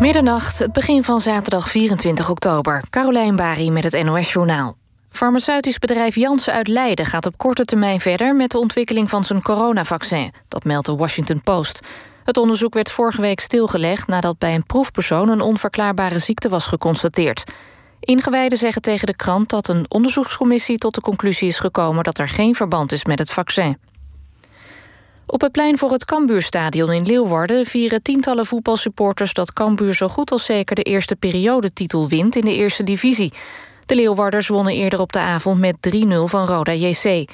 Middernacht, het begin van zaterdag 24 oktober. Carolijn Bari met het NOS-journaal. Farmaceutisch bedrijf Janssen uit Leiden gaat op korte termijn verder... met de ontwikkeling van zijn coronavaccin. Dat meldt de Washington Post. Het onderzoek werd vorige week stilgelegd... nadat bij een proefpersoon een onverklaarbare ziekte was geconstateerd. Ingewijden zeggen tegen de krant dat een onderzoekscommissie... tot de conclusie is gekomen dat er geen verband is met het vaccin. Op het plein voor het Cambuurstadion in Leeuwarden vieren tientallen voetbalsupporters dat Cambuur zo goed als zeker de eerste periodetitel wint in de eerste divisie. De Leeuwarders wonnen eerder op de avond met 3-0 van Roda JC.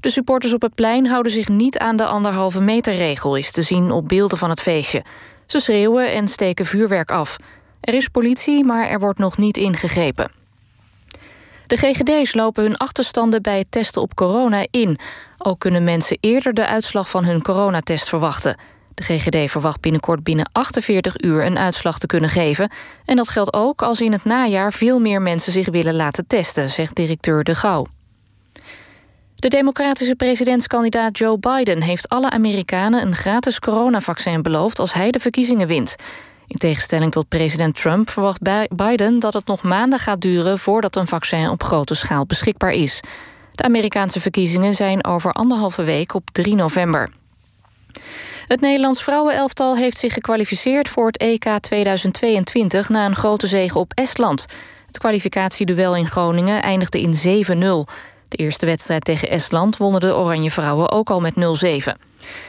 De supporters op het plein houden zich niet aan de anderhalve meter regel, is te zien op beelden van het feestje. Ze schreeuwen en steken vuurwerk af. Er is politie, maar er wordt nog niet ingegrepen. De GGD's lopen hun achterstanden bij het testen op corona in. Ook kunnen mensen eerder de uitslag van hun coronatest verwachten. De GGD verwacht binnenkort binnen 48 uur een uitslag te kunnen geven. En dat geldt ook als in het najaar veel meer mensen zich willen laten testen, zegt directeur De Gauw. De democratische presidentskandidaat Joe Biden heeft alle Amerikanen een gratis coronavaccin beloofd als hij de verkiezingen wint. In tegenstelling tot president Trump verwacht Biden dat het nog maanden gaat duren voordat een vaccin op grote schaal beschikbaar is. De Amerikaanse verkiezingen zijn over anderhalve week op 3 november. Het Nederlands vrouwenelftal heeft zich gekwalificeerd voor het EK 2022 na een grote zege op Estland. Het kwalificatieduel in Groningen eindigde in 7-0. De eerste wedstrijd tegen Estland wonnen de Oranje Vrouwen ook al met 0-7.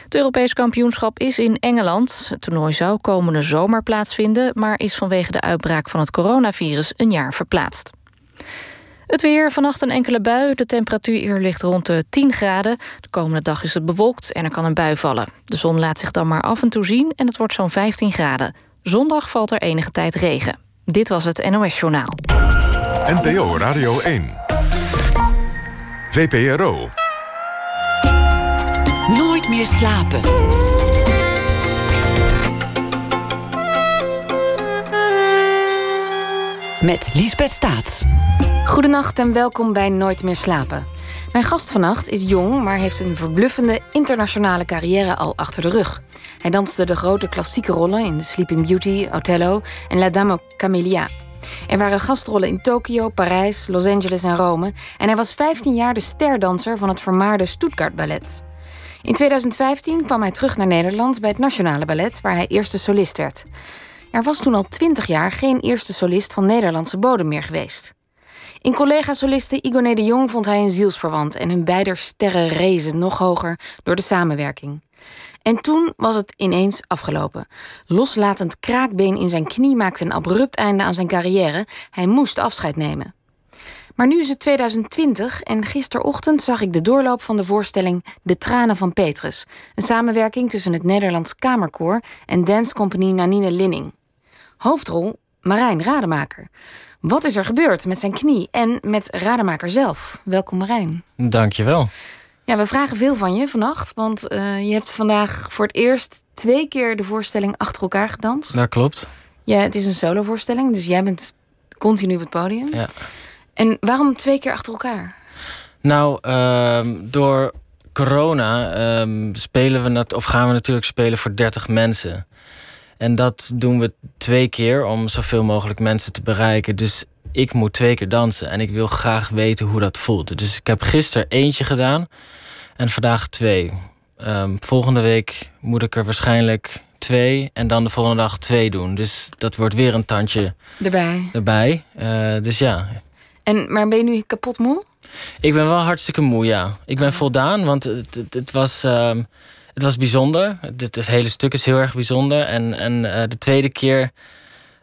Het Europees kampioenschap is in Engeland. Het toernooi zou komende zomer plaatsvinden... maar is vanwege de uitbraak van het coronavirus een jaar verplaatst. Het weer, vannacht een enkele bui. De temperatuur ligt rond de 10 graden. De komende dag is het bewolkt en er kan een bui vallen. De zon laat zich dan maar af en toe zien en het wordt zo'n 15 graden. Zondag valt er enige tijd regen. Dit was het NOS Journaal. NPO Radio 1. VPRO. Nooit meer slapen. Met Liesbeth Staats. Goedenacht en welkom bij Nooit meer slapen. Mijn gast vannacht is jong, maar heeft een verbluffende internationale carrière al achter de rug. Hij danste de grote klassieke rollen in The Sleeping Beauty, Othello en La Dame Camélia. Er waren gastrollen in Tokio, Parijs, Los Angeles en Rome. En hij was 15 jaar de sterdanser van het vermaarde Stuttgart Ballet. In 2015 kwam hij terug naar Nederland bij het Nationale Ballet, waar hij eerste solist werd. Er was toen al 20 jaar geen eerste solist van Nederlandse bodem meer geweest. In collega-solisten Igone de Jong vond hij een zielsverwant en hun beider sterren rezen nog hoger door de samenwerking. En toen was het ineens afgelopen. Loslatend kraakbeen in zijn knie maakte een abrupt einde aan zijn carrière. Hij moest afscheid nemen. Maar nu is het 2020 en gisterochtend zag ik de doorloop van de voorstelling De Tranen van Petrus. Een samenwerking tussen het Nederlands Kamerkoor en dancecompagnie Nanine Linning. Hoofdrol Marijn Rademaker. Wat is er gebeurd met zijn knie en met Rademaker zelf? Welkom Marijn. Dankjewel. Ja, we vragen veel van je vannacht, want uh, je hebt vandaag voor het eerst twee keer de voorstelling achter elkaar gedanst. Dat klopt. Ja, het is een solovoorstelling, dus jij bent continu op het podium. Ja. En waarom twee keer achter elkaar? Nou, uh, door corona uh, spelen we net, of gaan we natuurlijk spelen voor 30 mensen. En dat doen we twee keer om zoveel mogelijk mensen te bereiken. Dus ik moet twee keer dansen en ik wil graag weten hoe dat voelt. Dus ik heb gisteren eentje gedaan en vandaag twee. Um, volgende week moet ik er waarschijnlijk twee en dan de volgende dag twee doen. Dus dat wordt weer een tandje erbij. erbij. Uh, dus ja. En, maar ben je nu kapot moe? Ik ben wel hartstikke moe, ja. Ik ben oh. voldaan, want het, het, het was... Um, het was bijzonder. Het, het, hele stuk is heel erg bijzonder. En, en uh, de tweede keer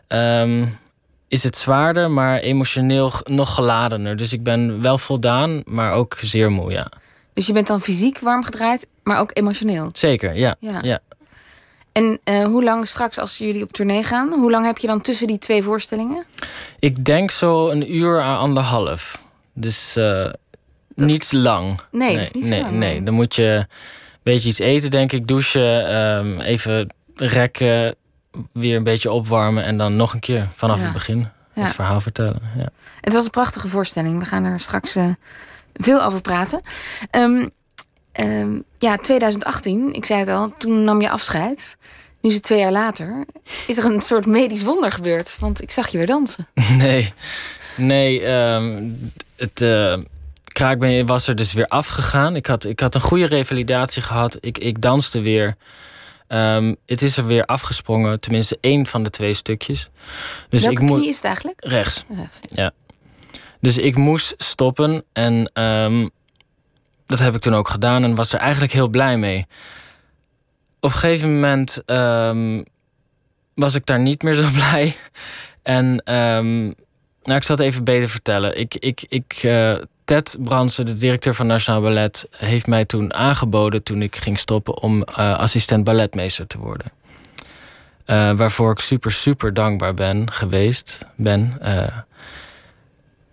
um, is het zwaarder, maar emotioneel nog geladener. Dus ik ben wel voldaan, maar ook zeer moe, ja. Dus je bent dan fysiek warm gedraaid, maar ook emotioneel? Zeker, ja. ja. En uh, hoe lang straks als jullie op tournee gaan, hoe lang heb je dan tussen die twee voorstellingen? Ik denk zo een uur aan anderhalf. Dus uh, niet lang. Nee, nee, dat is niet nee, zo lang. Nee, dan moet je beetje iets eten, denk ik, douchen, um, even rekken, weer een beetje opwarmen en dan nog een keer vanaf het begin het verhaal vertellen. Ja. Het was een prachtige voorstelling. We gaan er straks uh, veel over praten. Um, um, ja, 2018, ik zei het al, toen nam je afscheid. Nu is het twee jaar later. Is er een soort medisch wonder gebeurd? Want ik zag je weer dansen. Nee, nee. ehm, het uh, kraakbeen was er dus weer afgegaan. Ik had, ik had een goede revalidatie gehad. Ik, ik danste weer. Ehm, het is er weer afgesprongen, tenminste één van de twee stukjes. Dus Welke ik knie is het eigenlijk? Rechts. ja. Dus ik moest stoppen en ehm, dat heb ik toen ook gedaan en was er eigenlijk heel blij mee. Op een gegeven moment um, was ik daar niet meer zo blij. En nou, ik zal het even beter vertellen. Ik, ik, ik, uh, Ted Bransen, de directeur van Nationaal Ballet, heeft mij toen aangeboden toen ik ging stoppen om uh, assistent balletmeester te worden. Uh, waarvoor ik super, super dankbaar ben geweest. Ben. Uh,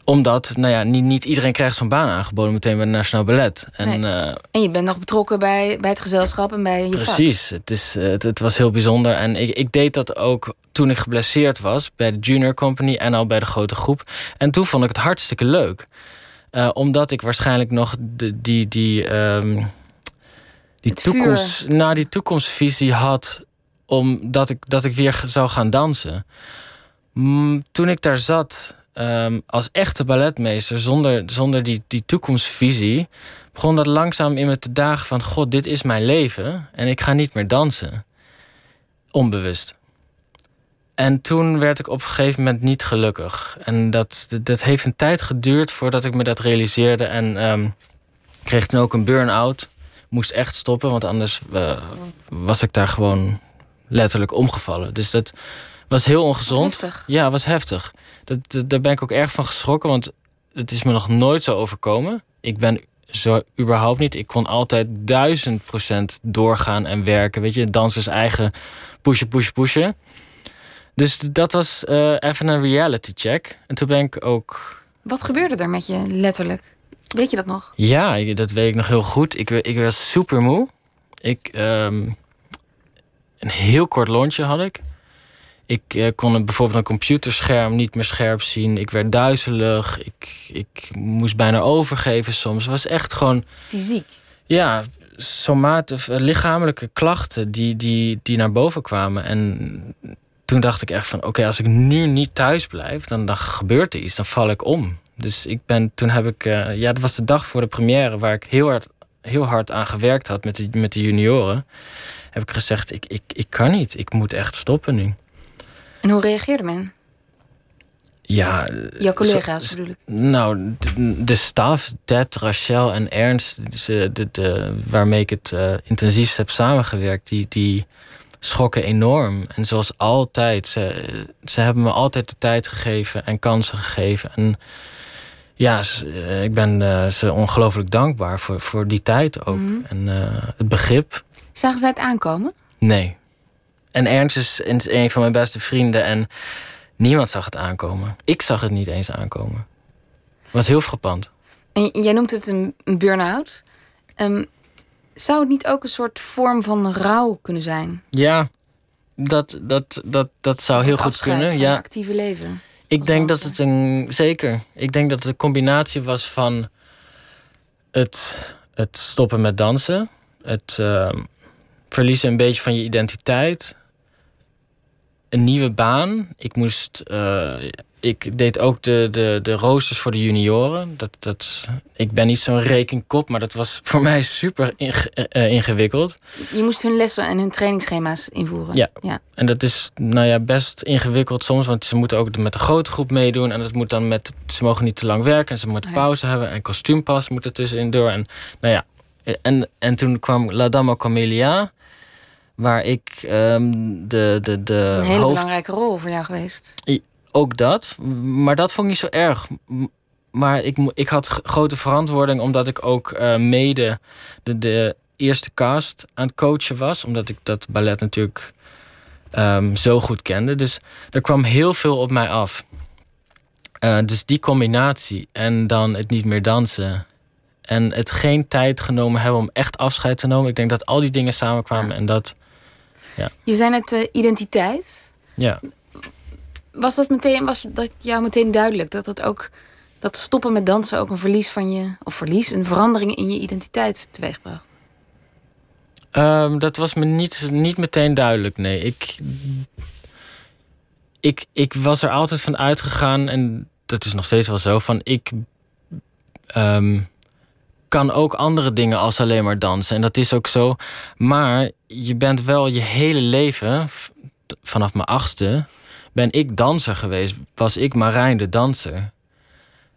omdat, nou ja, niet, niet iedereen krijgt zo'n baan aangeboden meteen bij het Nationaal Ballet. En, nee. en je bent nog betrokken bij, bij het gezelschap en bij je Precies, het, is, het, het, was heel bijzonder. En ik, ik deed dat ook toen ik geblesseerd was bij de Junior Company en al bij de grote groep. En toen vond ik het hartstikke leuk. Uh, omdat ik waarschijnlijk nog de, die, die, um, die, toekomst, nou, die toekomstvisie had. Omdat ik, dat ik weer zou gaan dansen. Mm, toen ik daar zat um, als echte balletmeester, zonder, zonder die, die toekomstvisie, begon dat langzaam in me te dagen van: God, dit is mijn leven en ik ga niet meer dansen. Onbewust. En toen werd ik op een gegeven moment niet gelukkig. En dat, dat heeft een tijd geduurd voordat ik me dat realiseerde. En um, kreeg toen ook een burn-out. Moest echt stoppen, want anders uh, was ik daar gewoon letterlijk omgevallen. Dus dat was heel ongezond. Heftig. Ja, was heftig. Dat, dat, daar ben ik ook erg van geschrokken, want het is me nog nooit zo overkomen. Ik ben zo überhaupt niet. Ik kon altijd duizend procent doorgaan en werken. Weet je, dansers eigen pushen, pushen, pushen. Dus dat was uh, even een reality check. En toen ben ik ook. Wat gebeurde er met je letterlijk? Weet je dat nog? Ja, dat weet ik nog heel goed. Ik, ik was super moe. Ik, um, een heel kort lontje had ik. Ik uh, kon bijvoorbeeld een computerscherm niet meer scherp zien. Ik werd duizelig. Ik, ik moest bijna overgeven soms. Het was echt gewoon. Fysiek? Ja, somate, lichamelijke klachten die, die, die naar boven kwamen. En toen dacht ik echt van oké, als ik nu niet thuis blijf, dan, dan gebeurt er iets, dan val ik om. Dus ik ben, toen heb ik, uh, ja, dat was de dag voor de première waar ik heel hard, heel hard aan gewerkt had met de, met de junioren. Heb ik gezegd, ik, ik, ik kan niet, ik moet echt stoppen nu. En hoe reageerde men? Ja, jouw collega's bedoel ik. Nou, de, de staf, Ted, Rachel en Ernst, de, de, de waarmee ik het uh, intensiefst heb samengewerkt, die, die, schokken enorm. En zoals altijd, ze, ze hebben me altijd de tijd gegeven en kansen gegeven. En ja, eh, ik ben uh, ze ongelooflijk dankbaar voor, voor die tijd ook. Mhm. En uh, het begrip. Zagen zij het aankomen? Nee. En Ernst is, is een van mijn beste vrienden en niemand zag het aankomen. Ik zag het niet eens aankomen. Was heel frappant. En jij noemt het een, een burn-out. Um, zou het niet ook een soort vorm van rouw kunnen zijn? Ja, dat, dat, dat, dat zou heel goed kunnen. ja, actieve leven. Ik denk dat het een. Zeker. Ik denk dat het een combinatie was van het, het stoppen met dansen, het uh, verliezen een beetje van je identiteit, een nieuwe baan. Ik moest. Uh, ik deed ook de, de, de roosters voor de junioren. Dat, dat, ik ben niet zo'n rekenkop, maar dat was voor mij super uh, ingewikkeld. Je moest hun lessen en hun trainingsschema's invoeren. Ja. ja. En dat is nou ja, best ingewikkeld soms, want ze moeten ook met de grote groep meedoen. En dat moet dan met. Ze mogen niet te lang werken en ze moeten oh pauze hebben. En kostuumpas moet er tussenin door. En nou ja. En, en toen kwam La Dame Camélia waar ik um, de, de, de. Dat is een hele belangrijke rol voor jou geweest. Ook dat, maar dat vond ik niet zo erg. Maar ik, ik had grote verantwoording omdat ik ook uh, mede de, de eerste cast aan het coachen was. Omdat ik dat ballet natuurlijk um, zo goed kende. Dus er kwam heel veel op mij af. Uh, dus die combinatie en dan het niet meer dansen. En het geen tijd genomen hebben om echt afscheid te nemen. Ik denk dat al die dingen samenkwamen ja. en dat ja. Je zei het uh, identiteit. Ja. Was dat meteen, was dat jou meteen duidelijk dat dat ook dat stoppen met dansen ook een verlies van je, of verlies, een verandering in je identiteit teweegbracht? Ehm, dat was me niet, niet meteen duidelijk, nee. Ik, ik, ik was er altijd van uitgegaan, en dat is nog steeds wel zo, van ik ehm, kan ook andere dingen als alleen maar dansen. En dat is ook zo. Maar je bent wel je hele leven, vanaf mijn achtste, ben ik danser geweest. Was ik Marijn de danser.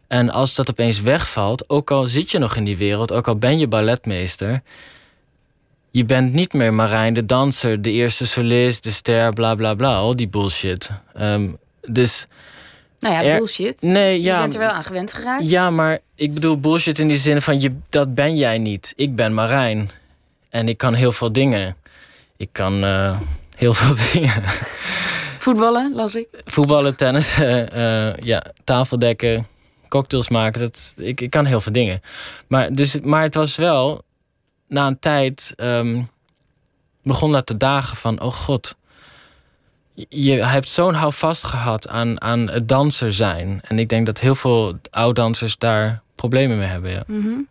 En als dat opeens wegvalt, ook al zit je nog in die wereld, ook al ben je balletmeester, je bent niet meer Marijn de danser, de eerste solist, de ster, bla bla bla, al die bullshit. Um, dus. Nou ja, bullshit. Nee, ja. Je bent er wel aan gewend geraakt. Ja, maar ik bedoel bullshit in die zin van je, dat ben jij niet. Ik ben Marijn. En ik kan heel veel dingen. Ik kan uh, heel veel dingen. Voetballen, las ik. Voetballen, tennis, uh, ja, tafeldekken, cocktails maken. Dat, ik, ik kan heel veel dingen. Maar, dus, maar het was wel, na een tijd um, begon dat te dagen van, oh god. Je hebt zo'n houvast gehad aan, aan het danser zijn. En ik denk dat heel veel oud-dansers daar problemen mee hebben. Ja. Mm -hmm.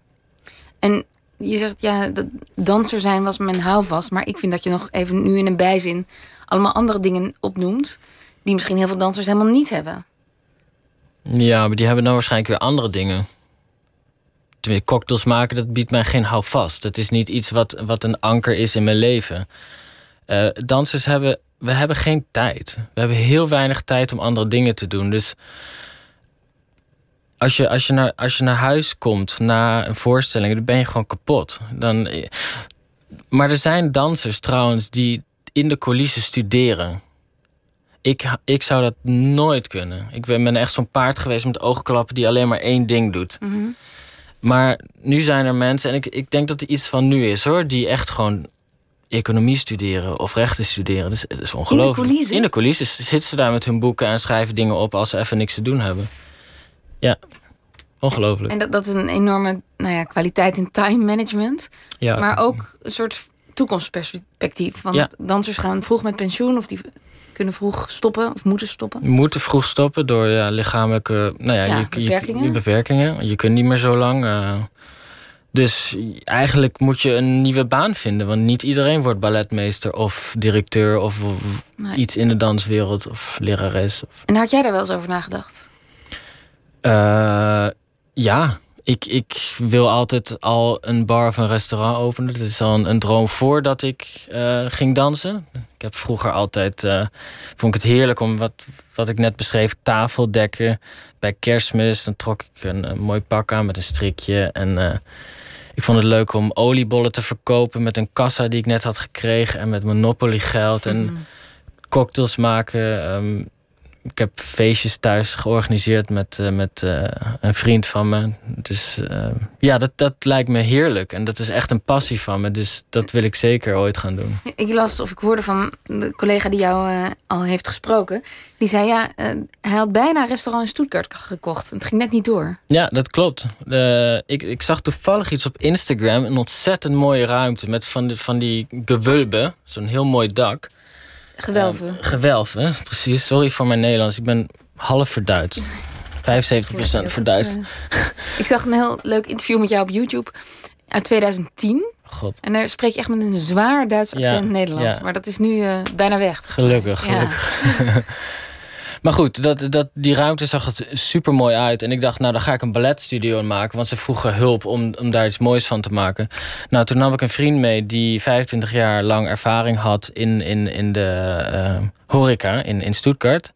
En je zegt, ja, dat danser zijn was mijn houvast. Maar ik vind dat je nog even nu in een bijzin allemaal andere dingen opnoemt. die misschien heel veel dansers helemaal niet hebben. Ja, maar die hebben dan waarschijnlijk weer andere dingen. Tenminste, cocktails maken, dat biedt mij geen houvast. Het is niet iets wat, wat een anker is in mijn leven. Uh, dansers hebben, we hebben geen tijd. We hebben heel weinig tijd om andere dingen te doen. Dus als je, als je, naar, als je naar huis komt na een voorstelling, dan ben je gewoon kapot. Dan, maar er zijn dansers trouwens die in de coulissen studeren. Ik, ik zou dat nooit kunnen. Ik ben, echt zo'n paard geweest met oogklappen die alleen maar één ding doet. Mhm. Maar nu zijn er mensen, en ik, ik denk dat er iets van nu is hoor, die echt gewoon economie studeren of rechten studeren. Dus het is ongelooflijk. In de coulissen? In de coulissen zitten ze daar met hun boeken en schrijven dingen op als ze even niks te doen hebben. Ja, ongelooflijk. En dat, dat is een enorme nou ja, kwaliteit in time management. Ja. Maar ook een soort toekomstperspectief. Want Ja. dansers gaan vroeg met pensioen of die kunnen vroeg stoppen of moeten stoppen. moeten vroeg stoppen door ja, lichamelijke nou ja, Ja, je, beperkingen. Je, beperkingen. Je kunt niet meer zo lang. eh. dus eigenlijk moet je een nieuwe baan vinden. Want niet iedereen wordt balletmeester of directeur of, of Nee. iets in de danswereld of lerares. Of, En had jij daar wel eens over nagedacht? Eh, ja, ik, ik wil altijd al een bar of een restaurant openen. Dat is al een, een droom voordat ik eh, ging dansen. Ik heb vroeger altijd, eh, vond ik het heerlijk om wat, wat ik net beschreef, tafeldekken. Bij kerstmis, dan trok ik een, een mooi pak aan met een strikje. En eh, ik vond het leuk om oliebollen te verkopen met een kassa die ik net had gekregen. En met Monopoly geld en Mhm. cocktails maken. Ehm, ik heb feestjes thuis georganiseerd met, eh, met eh, een vriend van me. Dus eh, ja, dat, dat lijkt me heerlijk. En dat is echt een passie van me. Dus dat wil ik zeker ooit gaan doen. Ik las of ik hoorde van de collega die jou al heeft gesproken. Die zei ja, hij had bijna een restaurant in Stuttgart gekocht. Het ging net niet door. Ja, dat klopt. Ik, ik zag toevallig iets op Instagram. Een ontzettend mooie ruimte met van, die van die gewulben. Zo'n heel mooi dak. Gewelven. Eh, gewelven, precies. Sorry voor mijn Nederlands. Ik ben half verduidst. 75% verduidst. Ik zag een heel leuk interview met jou op YouTube uit 2010. God, En daar spreek je echt met een zwaar Duits Ja, accent Nederlands. ja. Maar dat is nu eh, bijna weg. gelukkig. Ja. Maar goed, dat, dat, die ruimte zag het super mooi uit. En ik dacht, nou, dan ga ik een balletstudio maken. Want ze vroegen hulp om, om daar iets moois van te maken. Nou, toen nam ik een vriend mee die 25 jaar lang ervaring had in, in, in de eh, horeca in, in Stuttgart.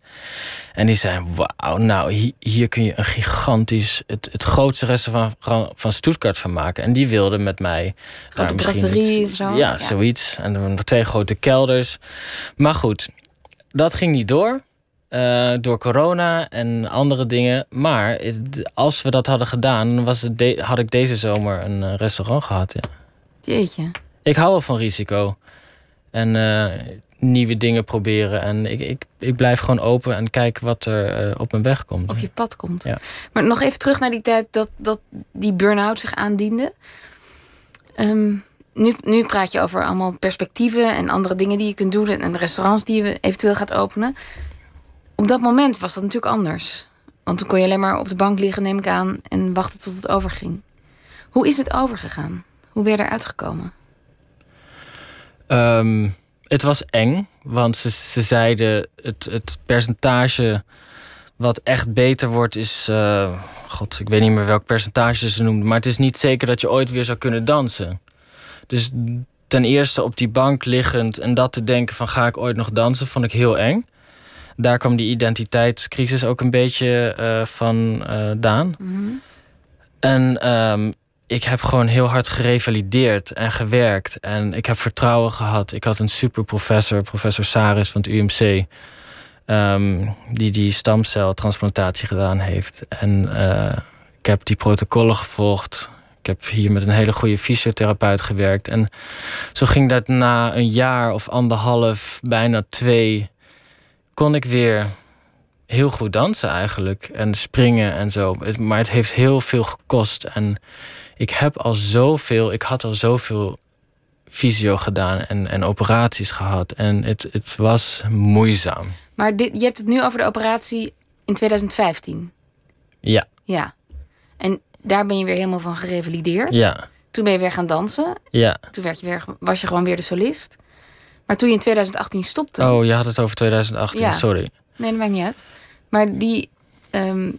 En die zei, wauw, nou, hier, hier kun je een gigantisch, het, het grootste restaurant van, van Stuttgart van maken. En die wilde met mij... Grote brasserie of zo? Ja, Ja. zoiets. En twee grote kelders. Maar goed, dat ging niet door. Eh, door corona en andere dingen. Maar als we dat hadden gedaan, was het had ik deze zomer een eh, restaurant gehad. Ja. Jeetje. Ik hou wel van risico. En eh, nieuwe dingen proberen. En ik, ik, ik blijf gewoon open en kijken wat er op mijn weg komt. Op je pad komt. Ja. Maar nog even terug naar die tijd dat, dat die burn-out zich aandiende. Ehm, nu, nu praat je over allemaal perspectieven en andere dingen die je kunt doen. En restaurants die je eventueel gaat openen. Op dat moment was dat natuurlijk anders. Want toen kon je alleen maar op de bank liggen, neem ik aan, en wachten tot het overging. Hoe is het overgegaan? Hoe ben je eruit gekomen? Ehm, het was eng, want ze, ze zeiden het, het percentage wat echt beter wordt is... eh, God, ik weet niet meer welk percentage ze noemden... maar het is niet zeker dat je ooit weer zou kunnen dansen. Dus ten eerste op die bank liggend en dat te denken van... ga ik ooit nog dansen, vond ik heel eng. Daar kwam die identiteitscrisis ook een beetje eh, van eh daan. En ehm, ik heb gewoon heel hard gerevalideerd en gewerkt. En ik heb vertrouwen gehad. Ik had een super professor, professor Saris van het UMC... ehm, die die stamceltransplantatie gedaan heeft. En eh, ik heb die protocollen gevolgd. Ik heb hier met een hele goede fysiotherapeut gewerkt. En zo ging dat na een jaar of anderhalf, bijna twee... kon ik weer heel goed dansen eigenlijk. En springen en zo. Maar het heeft heel veel gekost. En ik heb al zoveel... Ik had al zoveel fysio gedaan en, en operaties gehad. En het, het was moeizaam. Maar dit, je hebt het nu over de operatie in 2015. Ja, Ja. En daar ben je weer helemaal van gerevalideerd. ja, Toen ben je weer gaan dansen. ja. Toen werd je weer, was je gewoon weer de solist. Maar toen je in 2018 stopte... Oh, je had het over 2018, Ja. sorry. Nee, dat maakt niet uit. Maar die, ehm,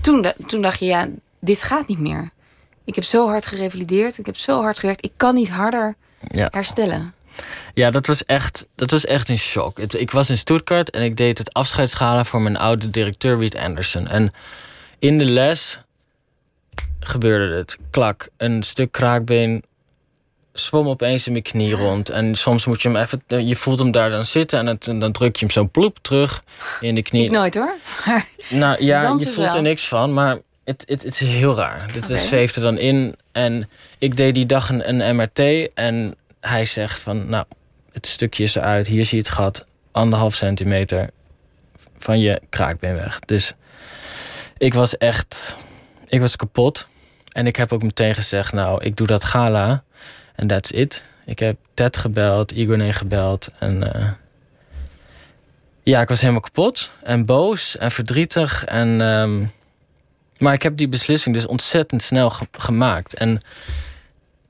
toen, toen dacht je, ja, dit gaat niet meer. Ik heb zo hard gerevalideerd. Ik heb zo hard gewerkt. Ik kan niet harder Ja. herstellen. Ja, dat was echt, dat was echt een shock. Het- ik was in Stuttgart en ik deed het afscheidsgala voor mijn oude directeur Reed Anderson. En in de les gebeurde het. Klak, een stuk kraakbeen zwom opeens in mijn knie rond. En soms moet je hem even, je voelt hem daar dan zitten en, het- en dan druk je hem zo ploep terug in de knie. Ik nooit hoor. Nou ja, je voelt wel. er niks van, maar het, het, het is heel raar. Dit Oké. zweeft er dan in. En ik deed die dag een, een MRT en hij zegt van, nou, het stukje is eruit. Hier zie je het gat, anderhalf centimeter van je kraakbeen weg. Dus ik was echt, ik was kapot. En ik heb ook meteen gezegd, nou, ik doe dat gala en that's it. Ik heb Ted gebeld, Igor gebeld en... eh, ja, ik was helemaal kapot en boos en verdrietig. En, ehm, maar ik heb die beslissing dus ontzettend snel ge- gemaakt. En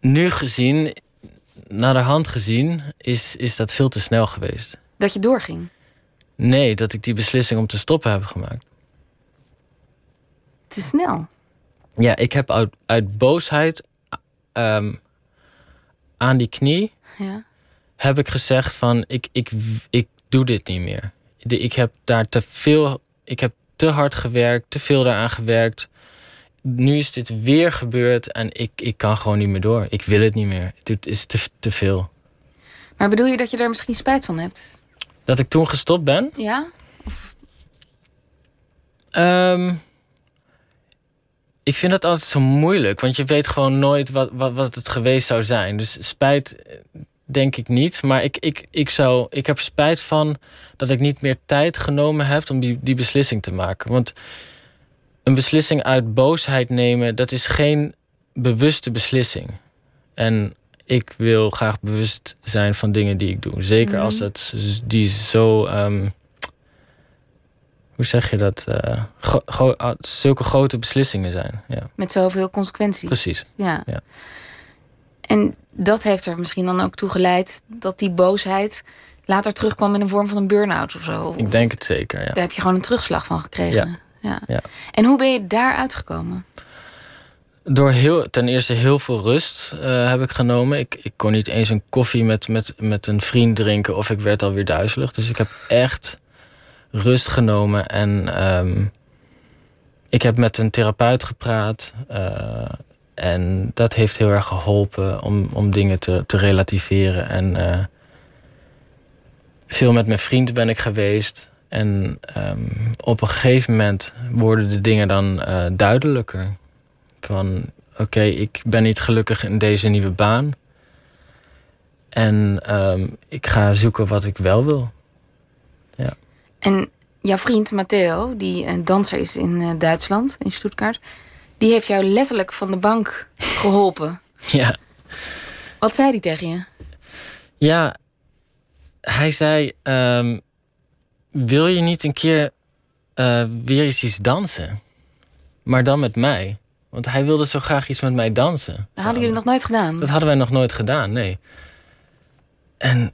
nu gezien, naar de hand gezien, is, is dat veel te snel geweest. dat je doorging. Nee, dat ik die beslissing om te stoppen heb gemaakt. Te snel. Ja, ik heb uit, uit boosheid ehm, aan die knie Ja. heb ik gezegd van ik, ik, ik doe dit niet meer. De- Ik heb daar te veel, ik heb te hard gewerkt, te veel daaraan gewerkt. Nu is dit weer gebeurd en ik, ik kan gewoon niet meer door. Ik wil het niet meer. Dit is te, te veel. Maar bedoel je dat je daar misschien spijt van hebt? Dat ik toen gestopt ben? Ja? Ehm, ik vind dat altijd zo moeilijk, want je weet gewoon nooit wat, wat, wat het geweest zou zijn. Dus spijt eh, denk ik niet. Maar ik, ik, ik, zou, ik heb spijt van dat ik niet meer tijd genomen heb om die, die beslissing te maken. Want een beslissing uit boosheid nemen, dat is geen bewuste beslissing. En ik wil graag bewust zijn van dingen die ik doe. Zeker als dat die zo. ehm, hoe zeg je dat? eh, gro- gro- ah, zulke grote beslissingen zijn. Ja, Met zoveel consequenties. precies. Ja. Ja. En dat heeft er misschien dan ook toe geleid dat die boosheid later terugkwam in de vorm van een burn-out of zo. Ik denk het zeker. Ja. Daar heb je gewoon een terugslag van gekregen. Ja. Ja. En hoe ben je daar uitgekomen? Door heel, ten eerste heel veel rust eh, heb ik genomen. Ik, ik kon niet eens een koffie met, met, met een vriend drinken of ik werd alweer duizelig. Dus ik heb echt rust genomen en ehm, ik heb met een therapeut gepraat. eh, en dat heeft heel erg geholpen om, om dingen te, te relativeren. En eh, veel met mijn vriend ben ik geweest. En ehm, op een gegeven moment worden de dingen dan eh, duidelijker. Van oké, ik ben niet gelukkig in deze nieuwe baan. En ehm, ik ga zoeken wat ik wel wil. En jouw vriend Matteo, die een danser is in eh, Duitsland, in Stuttgart, die heeft jou letterlijk van de bank geholpen. Ja, Wat zei hij tegen je? ja hij zei: ehm, Wil je niet een keer eh, weer eens iets dansen? Maar dan met mij. Want hij wilde zo graag iets met mij dansen. Dat hadden jullie nog nooit gedaan. Dat hadden wij nog nooit gedaan, nee. en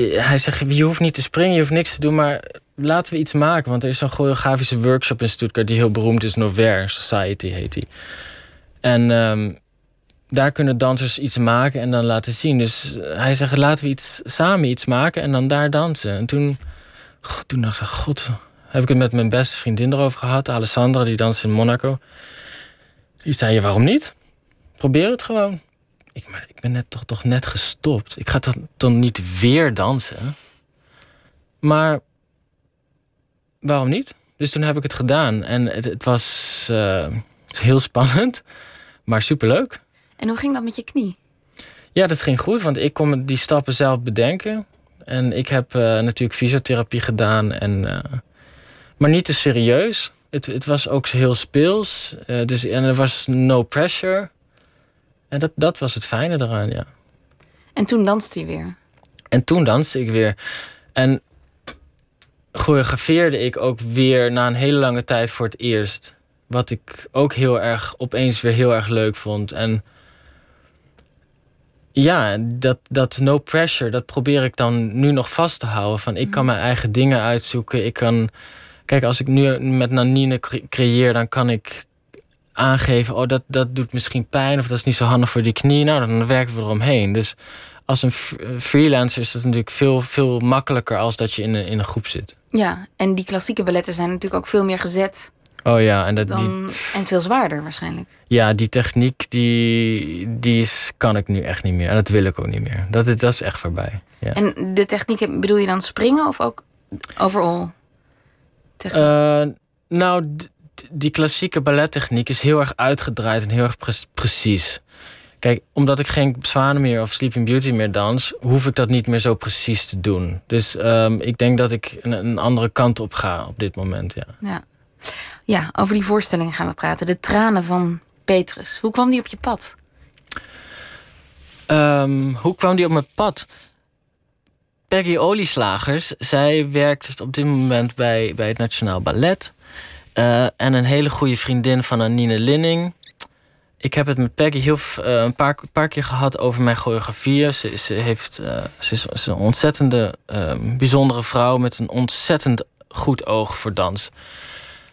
hij zegt, je hoeft niet te springen, je hoeft niks te doen, maar laten we iets maken. Want er is zo'n choreografische workshop in Stuttgart die heel beroemd is. Novair Society heet die. En ehm, daar kunnen dansers iets maken en dan laten zien. Dus hij zegt, laten we iets, samen iets maken en dan daar dansen. En toen, toen dacht ik, god, heb ik het met mijn beste vriendin erover gehad. Alessandra, die danst in Monaco. Die zei, waarom niet? Probeer het gewoon. Ik, maar ik ben net, toch, toch net gestopt. Ik ga toch, toch niet weer dansen? Maar waarom niet? Dus toen heb ik het gedaan. En het, het was uh, heel spannend, maar superleuk. En hoe ging dat met je knie? Ja, dat ging goed, want ik kon die stappen zelf bedenken. En ik heb uh, natuurlijk fysiotherapie gedaan, en, uh, maar niet te serieus. Het, het was ook heel speels. dus, en er was no pressure. En dat, dat was het fijne eraan, ja. En toen danste je weer? En toen danste ik weer. En choreografeerde ik ook weer na een hele lange tijd voor het eerst. Wat ik ook heel erg opeens weer heel erg leuk vond. En ja, dat, dat no pressure, dat probeer ik dan nu nog vast te houden. Van ik kan mhm. mijn eigen dingen uitzoeken. Ik kan. Kijk, als ik nu met Nanine creëer, dan kan ik aangeven: oh, dat, dat doet misschien pijn of dat is niet zo handig voor die knie. Nou, dan werken we eromheen. Dus als een freelancer is dat natuurlijk veel, veel makkelijker als dat je in een, in een groep zit. Ja, en die klassieke balletten zijn natuurlijk ook veel meer gezet. Oh ja, en, dat, dan, en veel zwaarder waarschijnlijk. Ja, die techniek die, die is, kan ik nu echt niet meer. En dat wil ik ook niet meer. Dat, dat is echt voorbij. Ja. En de techniek, bedoel je dan springen of ook overal? Uh, nou, die klassieke ballettechniek is heel erg uitgedraaid en heel erg precies. Kijk, omdat ik geen Zwanen meer of Sleeping Beauty meer dans, hoef ik dat niet meer zo precies te doen. Dus um, ik denk dat ik een, een, andere kant op ga op dit moment. Ja. Ja. ja, over die voorstelling gaan we praten. De tranen van Petrus. Hoe kwam die op je pad? Um, hoe kwam die op mijn pad? Peggy Olieslagers, zij werkt op dit moment bij, bij het Nationaal Ballet. Uh, en een hele goede vriendin van Anine Linning ik heb het met Peggy heel uh, een paar, paar keer gehad over mijn choreografieën. Ze, uh, ze, is, ze, is, een ontzettende, uh, bijzondere vrouw met een ontzettend goed oog voor dans.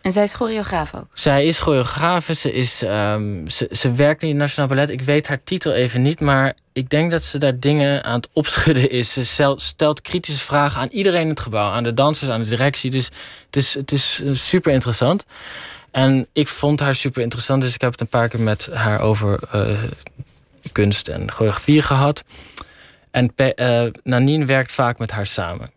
En zij is choreograaf ook? Zij is choreograaf. Ze, is, um, ze, ze werkt in het Nationaal Ballet. Ik weet haar titel even niet, maar ik denk dat ze daar dingen aan het opschudden is. Ze stelt kritische vragen aan iedereen in het gebouw. Aan de dansers, aan de directie. Dus het is, het is super interessant. En ik vond haar super interessant, dus ik heb het een paar keer met haar over uh, kunst en choreografie gehad. En uh, Nanine werkt vaak met haar samen.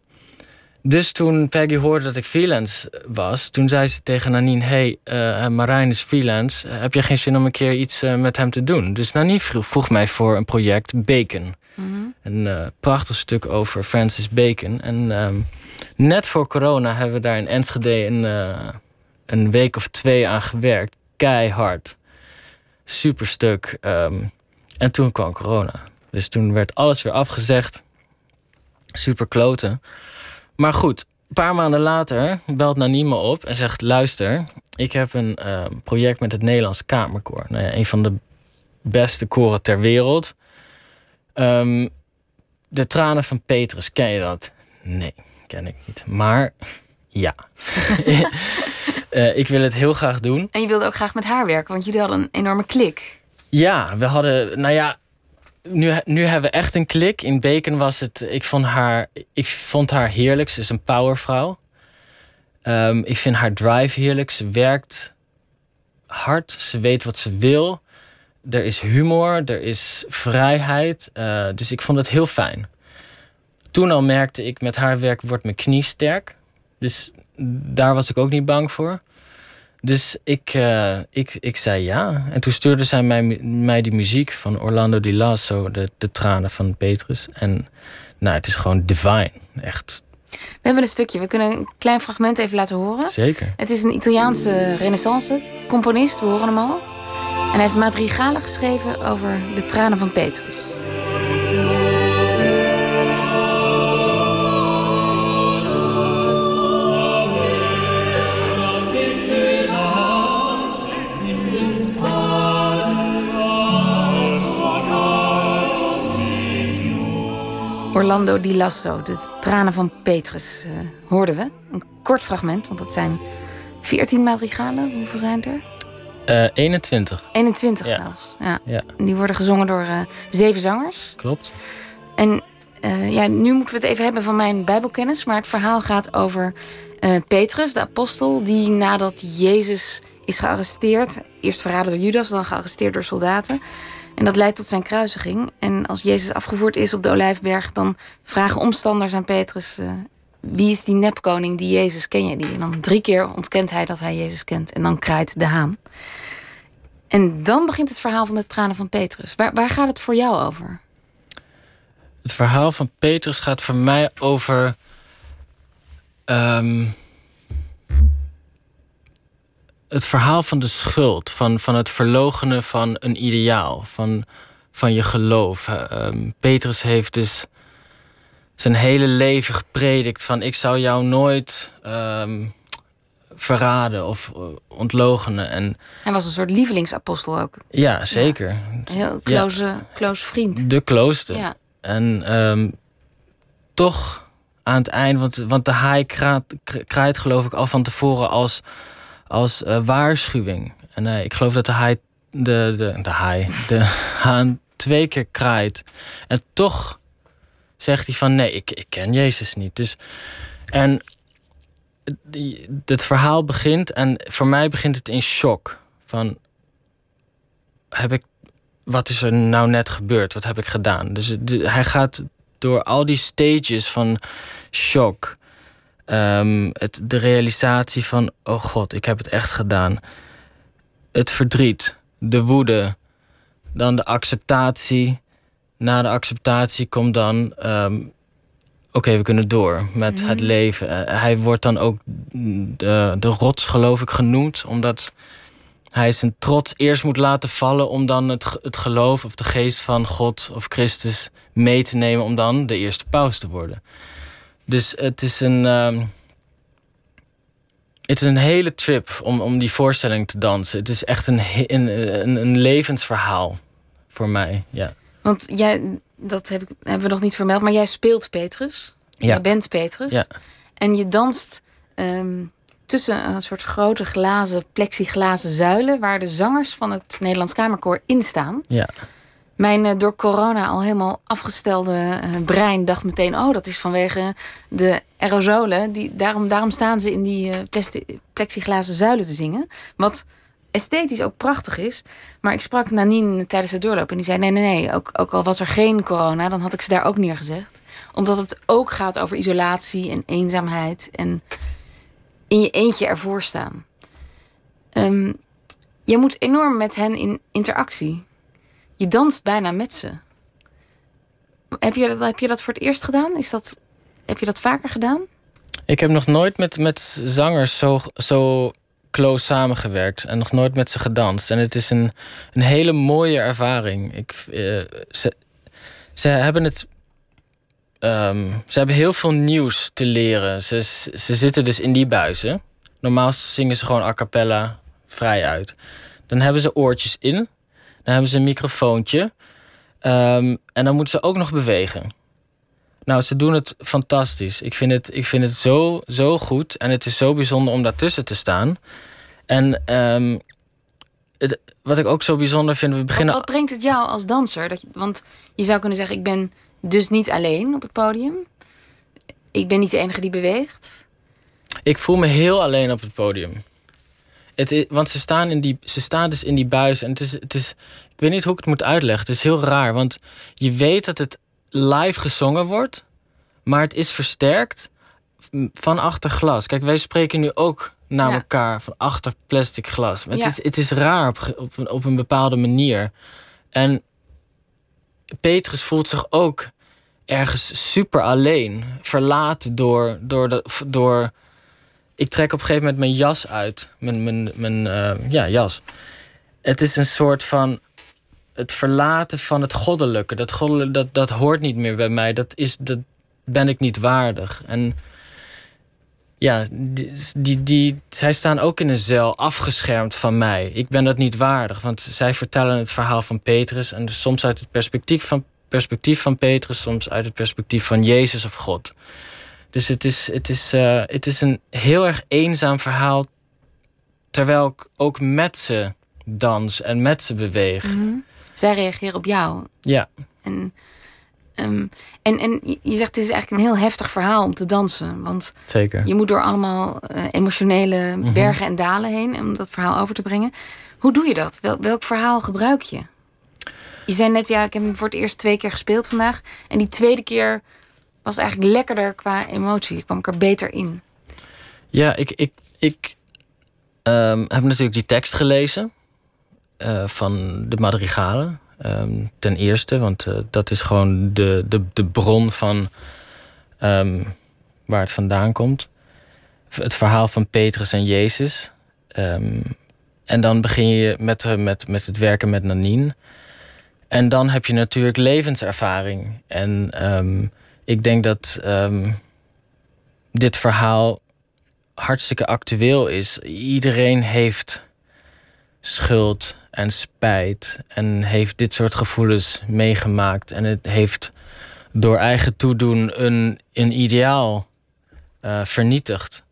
Dus toen Peggy hoorde dat ik freelance was, toen zei ze tegen Nanine: Hey, uh, Marijn is freelance. heb je geen zin om een keer iets met hem te doen? Dus Nanine vroeg, vroeg mij voor een project Bacon. Mm Een prachtig stuk over Francis Bacon. En ehm, net voor corona hebben we daar in Enschede een een week of twee aan gewerkt. Keihard. Superstuk. Um, en toen kwam corona. Dus toen werd alles weer afgezegd. Super kloten. Maar goed, een paar maanden later belt Nanime op en zegt: Luister, ik heb een uh, project met het Nederlands Kamerkoor. Nou ja, een van de beste koren ter wereld. Um, de tranen van Petrus, ken je dat? Nee, ken ik niet. Maar ja. Uh, ik wil het heel graag doen. En je wilde ook graag met haar werken, want jullie hadden een enorme klik. Ja, we hadden, nou ja, nu, nu hebben we echt een klik. In Bacon was het, ik vond haar, ik vond haar heerlijk. Ze is een powervrouw. Um, ik vind haar drive heerlijk. Ze werkt hard. Ze weet wat ze wil. Er is humor, er is vrijheid. Uh, dus ik vond het heel fijn. Toen al merkte ik, met haar werk wordt mijn knie sterk. Dus daar was ik ook niet bang voor. Dus ik, uh, ik, ik zei ja. En toen stuurde zij mij, mij die muziek van Orlando Di Lasso, de, de tranen van Petrus. En nou, het is gewoon divine. Echt. We hebben een stukje. We kunnen een klein fragment even laten horen. Zeker. Het is een Italiaanse renaissance componist. We horen hem al. En hij heeft madrigalen geschreven over de tranen van Petrus. Orlando Di Lasso, de tranen van Petrus, uh, hoorden we. Een kort fragment, want dat zijn 14 madrigalen. Hoeveel zijn het er? Uh, 21. 21 Ja. zelfs. Ja. Ja. Die worden gezongen door eh, zeven zangers. Klopt. En eh, ja, nu moeten we het even hebben van mijn Bijbelkennis. Maar het verhaal gaat over eh, Petrus, de apostel, die nadat Jezus is gearresteerd, eerst verraden door Judas, dan gearresteerd door soldaten. En dat leidt tot zijn kruisiging. En als Jezus afgevoerd is op de Olijfberg, dan vragen omstanders aan Petrus: eh, wie is die nepkoning, die Jezus, ken jij die? En dan drie keer ontkent hij dat hij Jezus kent. En dan kraait de haan. En dan begint het verhaal van de tranen van Petrus. Waar, waar gaat het voor jou over? Het verhaal van Petrus gaat voor mij over. ehm, het verhaal van de schuld, van, van het verlogenen van een ideaal, van, van je geloof. Eh, ehm, Petrus heeft dus zijn hele leven gepredikt van ik zou jou nooit ehm, verraden of eh, ontlogenen. En Hij was een soort lievelingsapostel ook. ja, zeker. Een heel close, close vriend. De klooster. Ja. En ehm, toch aan het eind, want, want de haai kraait, kraait geloof ik al van tevoren als, als eh, waarschuwing. En eh, ik geloof dat de haai, de, de, de haai, de haan twee keer kraait. En toch zegt hij van nee, ik, ik ken Jezus niet. Dus, en het- verhaal begint en voor mij begint het in shock. Van, heb ik wat is er nou net gebeurd? Wat heb ik gedaan? Dus hij gaat door al die stages van shock. Ehm, het, de realisatie van, oh god, ik heb het echt gedaan. Het verdriet, de woede, dan de acceptatie. Na de acceptatie komt dan, ehm, oké, we kunnen door met het leven. Eh, hij wordt dan ook de, de rots, geloof ik, genoemd, omdat hij zijn trots eerst moet laten vallen om dan het, het geloof of de geest van God of Christus mee te nemen om dan de eerste paus te worden. Dus het is een, ehm, het is een hele trip om, om die voorstelling te dansen. Het is echt een, een, een levensverhaal voor mij. Ja. Want jij, dat heb ik, hebben we nog niet vermeld, maar jij speelt Petrus. Ja. Jij bent Petrus. Ja. En je danst ehm, tussen een soort grote glazen, plexiglazen zuilen... waar de zangers van het Nederlands Kamerkoor in staan. Ja. Mijn eh, door corona al helemaal afgestelde eh, brein dacht meteen... oh, dat is vanwege de aerosolen. Die, daarom, daarom staan ze in die eh, plexiglazen zuilen te zingen. Wat esthetisch ook prachtig is. Maar ik sprak Nanine tijdens de doorloop en die zei... nee, nee, nee, ook, ook al was er geen corona... dan had ik ze daar ook neergezegd. Omdat het ook gaat over isolatie en eenzaamheid... en in je eentje ervoor staan. Ehm, je moet enorm met hen in interactie. Je danst bijna met ze. Heb je, dat- heb je dat voor het eerst gedaan? Is dat, heb je dat vaker gedaan? Ik heb nog nooit met, met zangers zo, zo close samengewerkt en nog nooit met ze gedanst. En het is een, een hele mooie ervaring. Ik, eh, ze, ze hebben het. ehm, ze hebben heel veel nieuws te leren. Ze, ze zitten dus in die buizen. Normaal zingen ze gewoon a cappella vrij uit. Dan hebben ze oortjes in. Dan hebben ze een microfoontje. Ehm, en dan moeten ze ook nog bewegen. Nou, ze doen het fantastisch. Ik vind het, ik vind het zo, zo goed. En het is zo bijzonder om daartussen te staan. En ehm, het, wat ik ook zo bijzonder vind, we Wat, beginnen. wat brengt het jou als danser? Dat je, want je zou kunnen zeggen, ik ben dus niet alleen op het podium. Ik ben niet de enige die beweegt. Ik voel me heel alleen op het podium. Het is, want ze staan, in die, ze staan dus in die buis. En het is, het is. Ik weet niet hoe ik het moet uitleggen. Het is heel raar. Want je weet dat het live gezongen wordt. Maar het is versterkt van achter glas. Kijk, wij spreken nu ook naar Ja. elkaar van achter plastic glas. Ja. het, is, het is raar op, op, een, op een bepaalde manier. En Petrus voelt zich ook ergens super alleen. Verlaten door, door, de, door ik trek op een gegeven moment mijn jas uit. Mijn, mijn, mijn eh, ja, jas. Het is een soort van het verlaten van het goddelijke. Dat goddelijke, dat, dat hoort niet meer bij mij. Dat, is, dat ben ik niet waardig. En ja, die, die, die, zij staan ook in een cel afgeschermd van mij. Ik ben dat niet waardig. Want zij vertellen het verhaal van Petrus. En soms uit het perspectief van perspectief van Petrus, soms uit het perspectief van Jezus of God. Dus het is, het is, eh, het is een heel erg eenzaam verhaal, terwijl ik ook met ze dans en met ze beweeg. Mhm. Zij reageren op jou. Ja. En, ehm, en, en je zegt het is eigenlijk een heel heftig verhaal om te dansen. Want Zeker. je moet door allemaal eh, emotionele Mhm. bergen en dalen heen om dat verhaal over te brengen. Hoe doe je dat? Wel, welk verhaal gebruik je? Je zei net, ja, ik heb hem voor het eerst twee keer gespeeld vandaag. En die tweede keer was eigenlijk lekkerder qua emotie. Ik kwam er beter in. Ja, ik, ik, ik ehm, heb natuurlijk die tekst gelezen eh, van de madrigalen. ehm, ten eerste, want eh, dat is gewoon de, de, de bron van ehm, waar het vandaan komt. Het verhaal van Petrus en Jezus. En dan begin je met, eh, met, met het werken met Nanine. En dan heb je natuurlijk levenservaring. En ik denk dat ehm, dit verhaal hartstikke actueel is. Iedereen heeft schuld en spijt en heeft dit soort gevoelens meegemaakt. En het heeft door eigen toedoen een, een ideaal eh, vernietigd.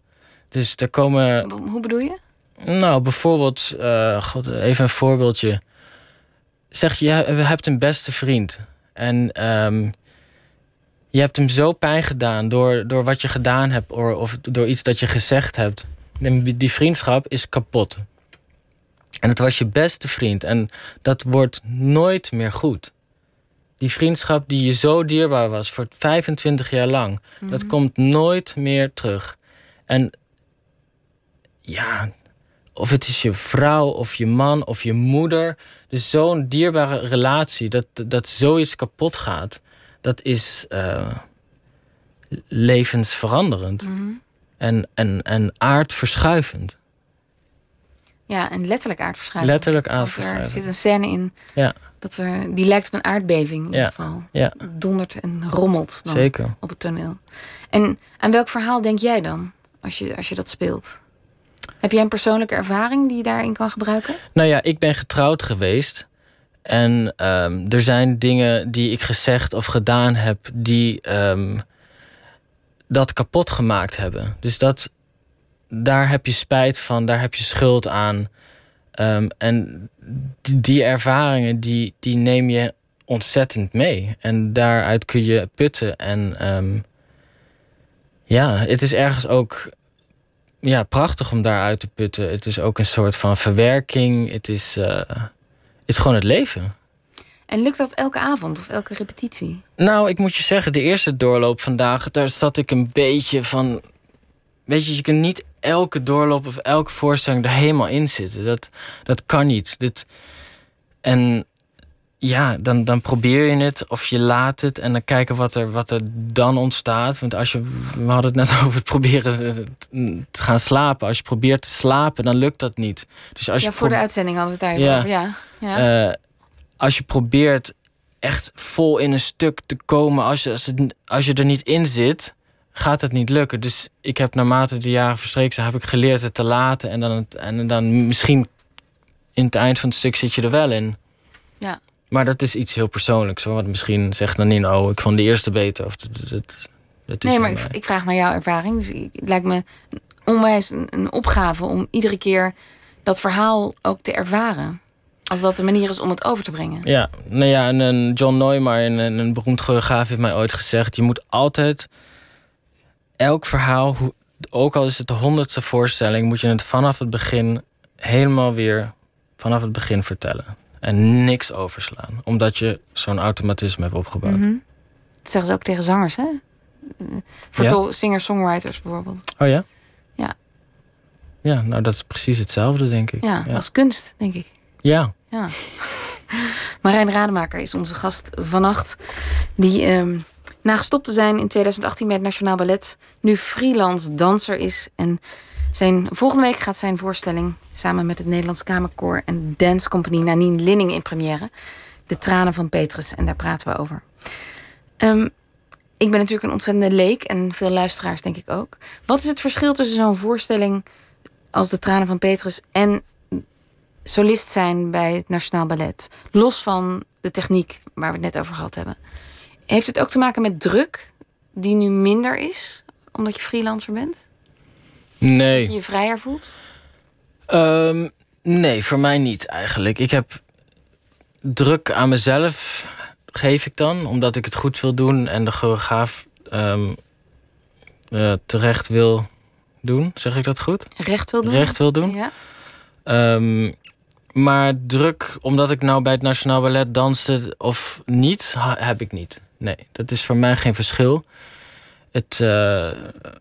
Dus er komen. Hoe bedoel je? Nou, bijvoorbeeld, eh, God, even een voorbeeldje. Zeg je, je hebt een beste vriend. En ehm, je hebt hem zo pijn gedaan door, door wat je gedaan hebt of, of door iets dat je gezegd hebt. En die- vriendschap is kapot. En het was je beste vriend. En dat wordt nooit meer goed. Die vriendschap die je zo dierbaar was voor 25 jaar lang, dat Mhm. komt nooit meer terug. En ja, of het is je vrouw of je man of je moeder. Dus zo'n dierbare relatie, dat, dat zoiets kapot gaat, dat is eh, levensveranderend. Mhm. En, en, en aardverschuivend. Ja, en letterlijk aardverschuiving. Letterlijk Want Er aardverschuivend. zit een scène in Ja. dat er, die lijkt op een aardbeving in Ja. ieder geval. Ja. Dondert en rommelt dan Zeker. op het toneel. En aan welk verhaal denk jij dan als je, als je dat speelt? Heb jij een persoonlijke ervaring die je daarin kan gebruiken? Nou ja, ik ben getrouwd geweest. En ehm, er zijn dingen die ik gezegd of gedaan heb die ehm, dat kapot gemaakt hebben. Dus dat, daar heb je spijt van, daar heb je schuld aan. Ehm, en die, ervaringen, die, die neem je ontzettend mee. En daaruit kun je putten. En ja, het is ergens ook ja, prachtig om daaruit te putten. Het is ook een soort van verwerking. Het is, eh, is gewoon het leven. En lukt dat elke avond of elke repetitie? Nou, ik moet je zeggen, de eerste doorloop vandaag, daar zat ik een beetje van. Weet je, je kunt niet elke doorloop of elke voorstelling er helemaal in zitten. Dat, dat kan niet. Dit, en ja, dan, dan probeer je het of je laat het en dan kijken wat er, wat er dan ontstaat. Want als je, we hadden het net over het proberen te gaan slapen. Als je probeert te slapen, dan lukt dat niet. Dus als ja, je voor de uitzending hadden we het. Ja, ja. eh, als je probeert echt vol in een stuk te komen, als je, als, het, als je er niet in zit, gaat het niet lukken. Dus ik heb naarmate de jaren verstreken zijn, heb ik geleerd het te laten. En dan, en dan misschien in het eind van het stuk zit je er wel in. Ja. Maar dat is iets heel persoonlijks. Hoor. Want misschien zegt Nanine, oh, ik vond de eerste beter. Of dat, dat, dat is Nee, maar ik, vraag naar jouw ervaring. Dus ik- het lijkt me onwijs een, een opgave om iedere keer dat verhaal ook te ervaren. Als dat de manier is om het over te brengen. Ja, nou ja, en een John Neumar, een, een beroemd choreograaf, heeft mij ooit gezegd: je moet altijd elk verhaal, ook al is het de honderdste voorstelling, moet je het vanaf het begin helemaal weer vanaf het begin vertellen. En niks overslaan, omdat je zo'n automatisme hebt opgebouwd. Mhm. Dat zeggen ze ook tegen zangers, hè? Eh, Voor Ja? singer-songwriters bijvoorbeeld. Oh ja? Ja. Ja, nou dat is precies hetzelfde, denk ik. Ja, als kunst, denk ik. ja. Ja. Marijn Rademaker is onze gast vannacht. Die ehm, na gestopt te zijn in 2018 bij het Nationaal Ballet... nu freelance danser is. En zijn, volgende week gaat zijn voorstelling... samen met het Nederlands Kamerkoor en Dance Company... Nanine Linning in première. De tranen van Petrus. En daar praten we over. Ehm, ik ben natuurlijk een ontzettende leek. En veel luisteraars denk ik ook. Wat is het verschil tussen zo'n voorstelling... als de tranen van Petrus... en solist zijn bij het Nationaal Ballet. Los van de techniek waar we het net over gehad hebben. Heeft het ook te maken met druk die nu minder is, omdat je freelancer bent? Nee. Dat je je vrijer voelt? Um, nee, voor mij niet eigenlijk. Ik heb druk aan mezelf, geef ik dan, omdat ik het goed wil doen en de choreograaf um, uh, terecht wil doen. Zeg ik dat goed? Recht wil doen. Recht wil doen. Ja. Um, maar druk, omdat ik nou bij het Nationaal Ballet danste of niet, heb ik niet. Nee, dat is voor mij geen verschil. Het, uh,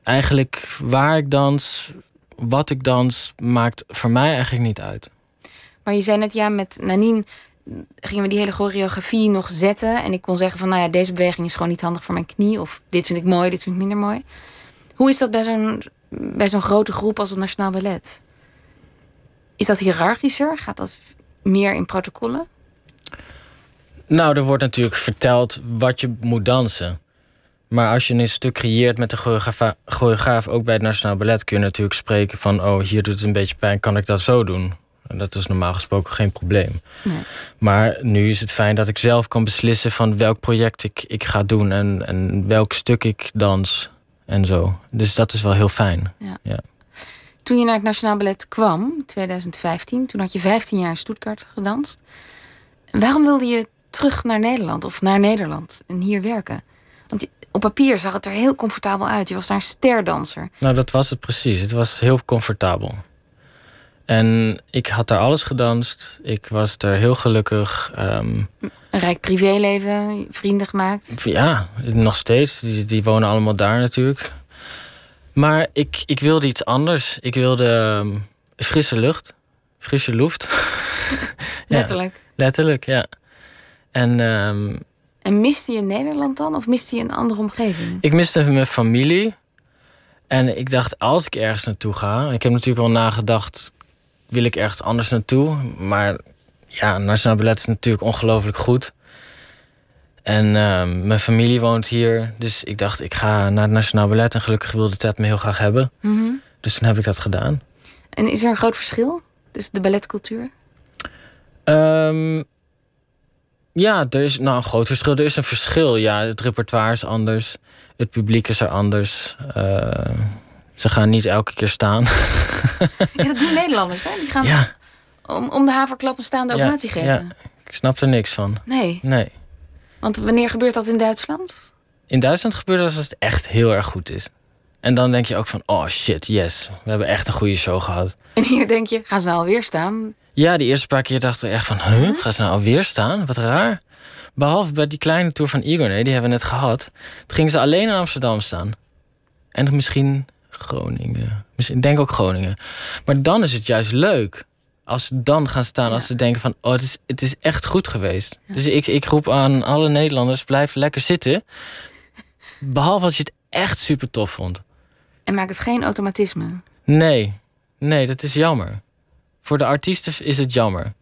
eigenlijk waar ik dans, wat ik dans, maakt voor mij eigenlijk niet uit. Maar je zei net, ja, met Nanine gingen we die hele choreografie nog zetten. En ik kon zeggen van, nou ja, deze beweging is gewoon niet handig voor mijn knie. Of dit vind ik mooi, dit vind ik minder mooi. Hoe is dat bij zo'n bij zo'n grote groep als het Nationaal Ballet? Is dat hiërarchischer? Gaat dat meer in protocollen? Nou, er wordt natuurlijk verteld wat je moet dansen. Maar als je een stuk creëert met de choreograaf, choreograaf, ook bij het Nationaal Ballet, kun je natuurlijk spreken van: oh, hier doet het een beetje pijn, kan ik dat zo doen? En dat is normaal gesproken geen probleem. Nee. Maar nu is het fijn dat ik zelf kan beslissen van welk project ik, ik ga doen en, en welk stuk ik dans en zo. Dus dat is wel heel fijn. Ja. ja. Toen je naar het Nationaal Ballet kwam, in 2015, toen had je 15 jaar in Stuttgart gedanst. Waarom wilde je terug naar Nederland of naar Nederland en hier werken? Op papier zag het er heel comfortabel uit. Je was daar een sterdanser. Nou, dat was het precies. Het was heel comfortabel. En ik had daar alles gedanst. Ik was er heel gelukkig. Um, een rijk privéleven, vrienden gemaakt. Ja, nog steeds. Die, die wonen allemaal daar natuurlijk. Maar ik, ik wilde iets anders. Ik wilde um, frisse lucht. Frisse lucht. letterlijk. Letterlijk, ja. En, um, en miste je Nederland dan? Of miste je een andere omgeving? Ik miste mijn familie. En ik dacht, als ik ergens naartoe ga... Ik heb natuurlijk wel nagedacht... Wil ik ergens anders naartoe? Maar ja, Nationaal Ballet is natuurlijk ongelooflijk goed. En uh, mijn familie woont hier. Dus ik dacht, ik ga naar het Nationaal Ballet. En gelukkig wilde Ted me heel graag hebben. Mm -hmm. Dus toen heb ik dat gedaan. En is er een groot verschil tussen de balletcultuur? Um, ja, er is nou een groot verschil. Er is een verschil. Ja, het repertoire is anders. Het publiek is er anders. Uh, ze gaan niet elke keer staan. Ja, dat doen Nederlanders, hè? Die gaan ja. om, om de haverklap een staande ja, ovatie geven. Ja. Ik snap er niks van. Nee. Nee. Want wanneer gebeurt dat in Duitsland? In Duitsland gebeurt dat als het echt heel erg goed is. En dan denk je ook van, oh shit, yes. We hebben echt een goede show gehad. En hier denk je, gaan ze nou alweer staan? Ja, die eerste paar keer dachten we echt van, huh? Gaan ze nou alweer staan? Wat raar. Behalve bij die kleine tour van Igor, nee, die hebben we net gehad. Toen gingen ze alleen in Amsterdam staan. En misschien Groningen. Misschien, ik denk ook Groningen. Maar dan is het juist leuk. Als ze dan gaan staan, Ja. als ze denken van... oh, het is, het is echt goed geweest. Dus ik, ik roep aan alle Nederlanders, blijf lekker zitten. Behalve als je het echt super tof vond. En maak het geen automatisme. Nee, nee, dat is jammer. Voor de artiesten is het jammer.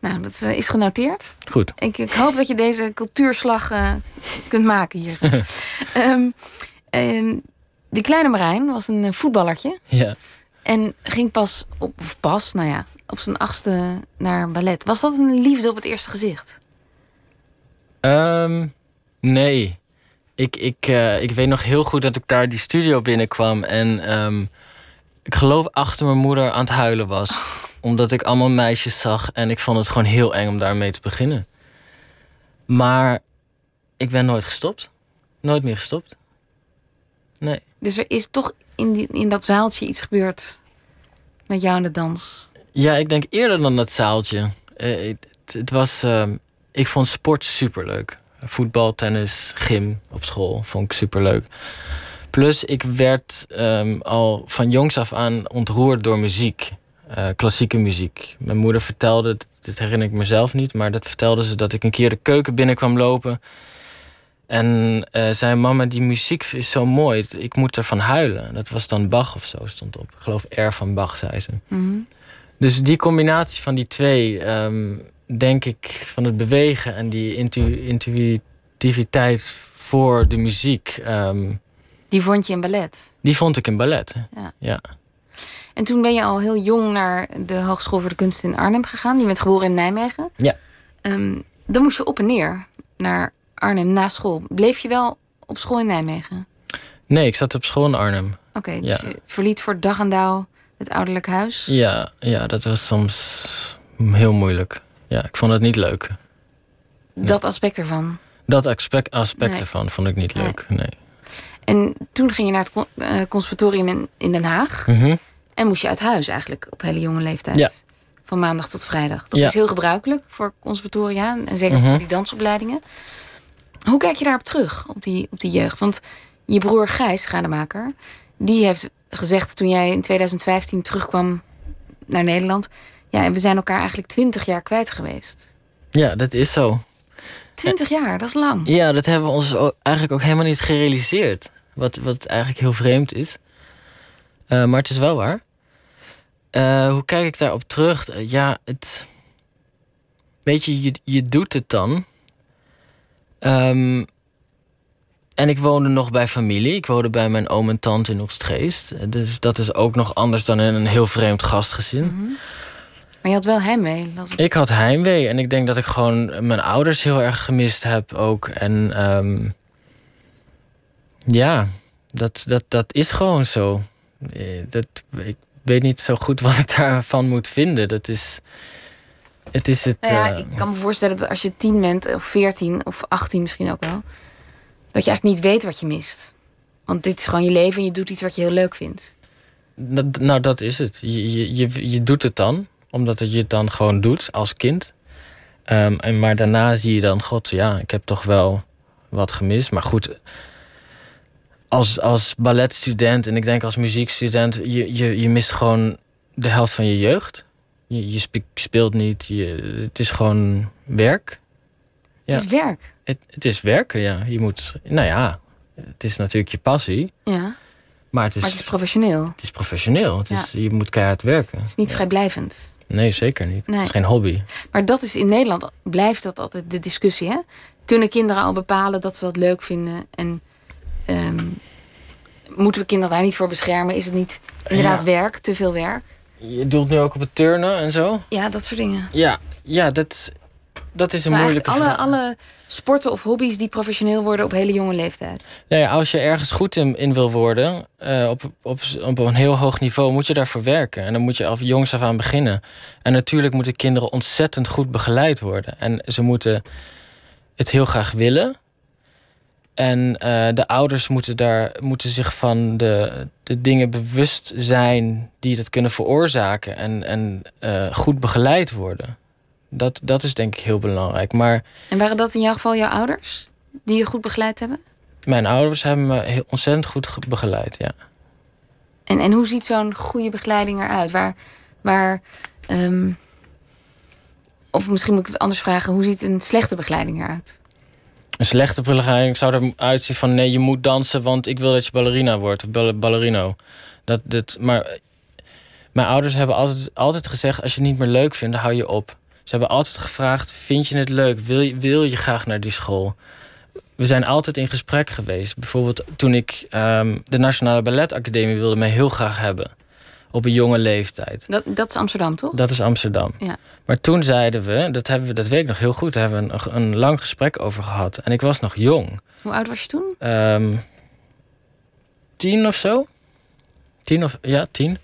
Nou, dat eh, is genoteerd. Goed. Ik, ik hoop dat je deze cultuurslag eh, kunt maken hier. Ehm, ehm, die kleine Marijn was een eh, voetballertje. Ja. En ging pas op, of pas, nou ja, op zijn achtste naar ballet. Was dat een liefde op het eerste gezicht? Ehm, nee. Ik, ik, eh, ik weet nog heel goed dat ik daar die studio binnenkwam. En ehm, ik geloof achter mijn moeder aan het huilen was. Omdat ik allemaal meisjes zag. En ik vond het gewoon heel eng om daarmee te beginnen. Maar ik ben nooit gestopt. Nooit meer gestopt. Nee. Dus er is toch in, die, in dat zaaltje iets gebeurd met jou in de dans. Ja, ik denk eerder dan dat zaaltje. Eh, het, het was. ehm, ik vond sport superleuk. Voetbal, tennis, gym op school vond ik superleuk. Plus, ik werd ehm, al van jongs af aan ontroerd door muziek. Eh, klassieke muziek. Mijn moeder vertelde, dit herinner ik mezelf niet, maar dat vertelde ze dat ik een keer de keuken binnen kwam lopen. En eh, zei: Mama, die muziek is zo mooi. Ik moet ervan huilen. Dat was dan Bach of zo, stond op. Ik geloof R van Bach, zei ze. Mhm. Dus die combinatie van die twee, ehm, denk ik, van het bewegen en die intu- intuïtiviteit voor de muziek, ehm, Die vond je in ballet. die vond ik in ballet. Ja. Ja. En toen ben je al heel jong naar de Hogeschool voor de Kunsten in Arnhem gegaan. Je bent geboren in Nijmegen. Ja. Ehm, dan moest je op en neer naar Arnhem na school. Bleef je wel op school in Nijmegen? Nee, ik zat op school in Arnhem. Oké, dus je verliet voor dag en dauw het ouderlijk huis? Ja, ja, dat was soms heel moeilijk. Ja, ik vond het niet leuk. Dat aspect ervan? Dat aspect, aspect ervan vond ik niet leuk, nee. En toen ging je naar het eh, conservatorium in, Den Haag. Mhm. En moest je uit huis eigenlijk op hele jonge leeftijd. Ja. Van maandag tot vrijdag. Dat is heel gebruikelijk voor conservatoria. En zeker mhm. voor die dansopleidingen. Hoe kijk je daarop terug, op die, op die jeugd? Want je broer Gijs, Gademaker, die heeft gezegd toen jij in 2015 terugkwam naar Nederland. Ja, en we zijn elkaar eigenlijk twintig jaar kwijt geweest. Ja, dat is zo. Twintig jaar, dat is lang. Ja, dat hebben we ons eigenlijk ook helemaal niet gerealiseerd. Wat, wat eigenlijk heel vreemd is. Uh, maar het is wel waar. Uh, hoe kijk ik daarop terug? Uh, ja, het. Weet je, je, je doet het dan. Um, en ik woonde nog bij familie. Ik woonde bij mijn oom en tante in Oostgeest. Dus dat is ook nog anders dan in een heel vreemd gastgezin. Mm -hmm. Maar je had wel heimwee? Ik... ik had heimwee. En ik denk dat ik gewoon mijn ouders heel erg gemist heb ook. En um, ja, dat, dat, dat is gewoon zo. Eh, dat, ik weet niet zo goed wat ik daarvan moet vinden. Dat is... Het is het. Nou ja, uh, ik kan me voorstellen dat als je tien bent, of veertien of achttien misschien ook wel dat je eigenlijk niet weet wat je mist. Want dit is gewoon je leven en je doet iets wat je heel leuk vindt. nou, dat is het. Je, je, je, je doet het dan, omdat je het dan gewoon doet als kind. Um, en maar daarna zie je dan, god, ja, ik heb toch wel wat gemist. Maar goed, als, als balletstudent en ik denk als muziekstudent, je, je, je mist gewoon de helft van je jeugd. Je, je speelt niet, je, het is gewoon werk. Het is werk. Het, het, is werken, ja. Je moet, nou ja, het is natuurlijk je passie. Ja. Maar het is, maar het is professioneel. Het is professioneel. Het is, Je moet keihard werken. Het is niet vrijblijvend. Nee, zeker niet. Het is geen hobby. Maar dat is in Nederland, blijft dat altijd de discussie. Hè? Kunnen kinderen al bepalen dat ze dat leuk vinden? En ehm, moeten we kinderen daar niet voor beschermen? Is het niet inderdaad werk, te veel werk? Je doelt nu ook op het turnen en zo? Ja, dat soort dingen. Ja, ja dat, dat is een moeilijke alle, vraag. Alle sporten of hobby's die professioneel worden op hele jonge leeftijd. Ja, als je ergens goed in, in wil worden, uh, op, op, op een heel hoog niveau, moet je daarvoor werken. En dan moet je af jongs af aan beginnen. En natuurlijk moeten kinderen ontzettend goed begeleid worden. En ze moeten het heel graag willen. En uh, de ouders moeten, daar, moeten zich van de, de dingen bewust zijn die dat kunnen veroorzaken. En, en uh, goed begeleid worden. Dat, dat is denk ik heel belangrijk. Maar, en waren dat in jouw geval jouw ouders die je goed begeleid hebben? Mijn ouders hebben me heel ontzettend goed begeleid, ja. En, en hoe ziet zo'n goede begeleiding eruit? Waar, waar um, of misschien moet ik het anders vragen, hoe ziet een slechte begeleiding eruit? Een slechte begeleiding zou eruit zien van nee, je moet dansen, want ik wil dat je ballerina wordt, of ballerino. Dat, dat, maar mijn ouders hebben altijd, altijd gezegd: als je het niet meer leuk vindt, dan hou je op. Ze hebben altijd gevraagd: vind je het leuk? Wil je, wil je graag naar die school? We zijn altijd in gesprek geweest. Bijvoorbeeld toen ik um, de Nationale Balletacademie wilde mij heel graag hebben. Op een jonge leeftijd. Dat, dat is Amsterdam, toch? Dat is Amsterdam. Ja. Maar toen zeiden we, dat, hebben we, dat weet ik nog heel goed, daar hebben we een, een lang gesprek over gehad. En ik was nog jong. Hoe oud was je toen? Um, tien of zo. Tien of, ja, tien.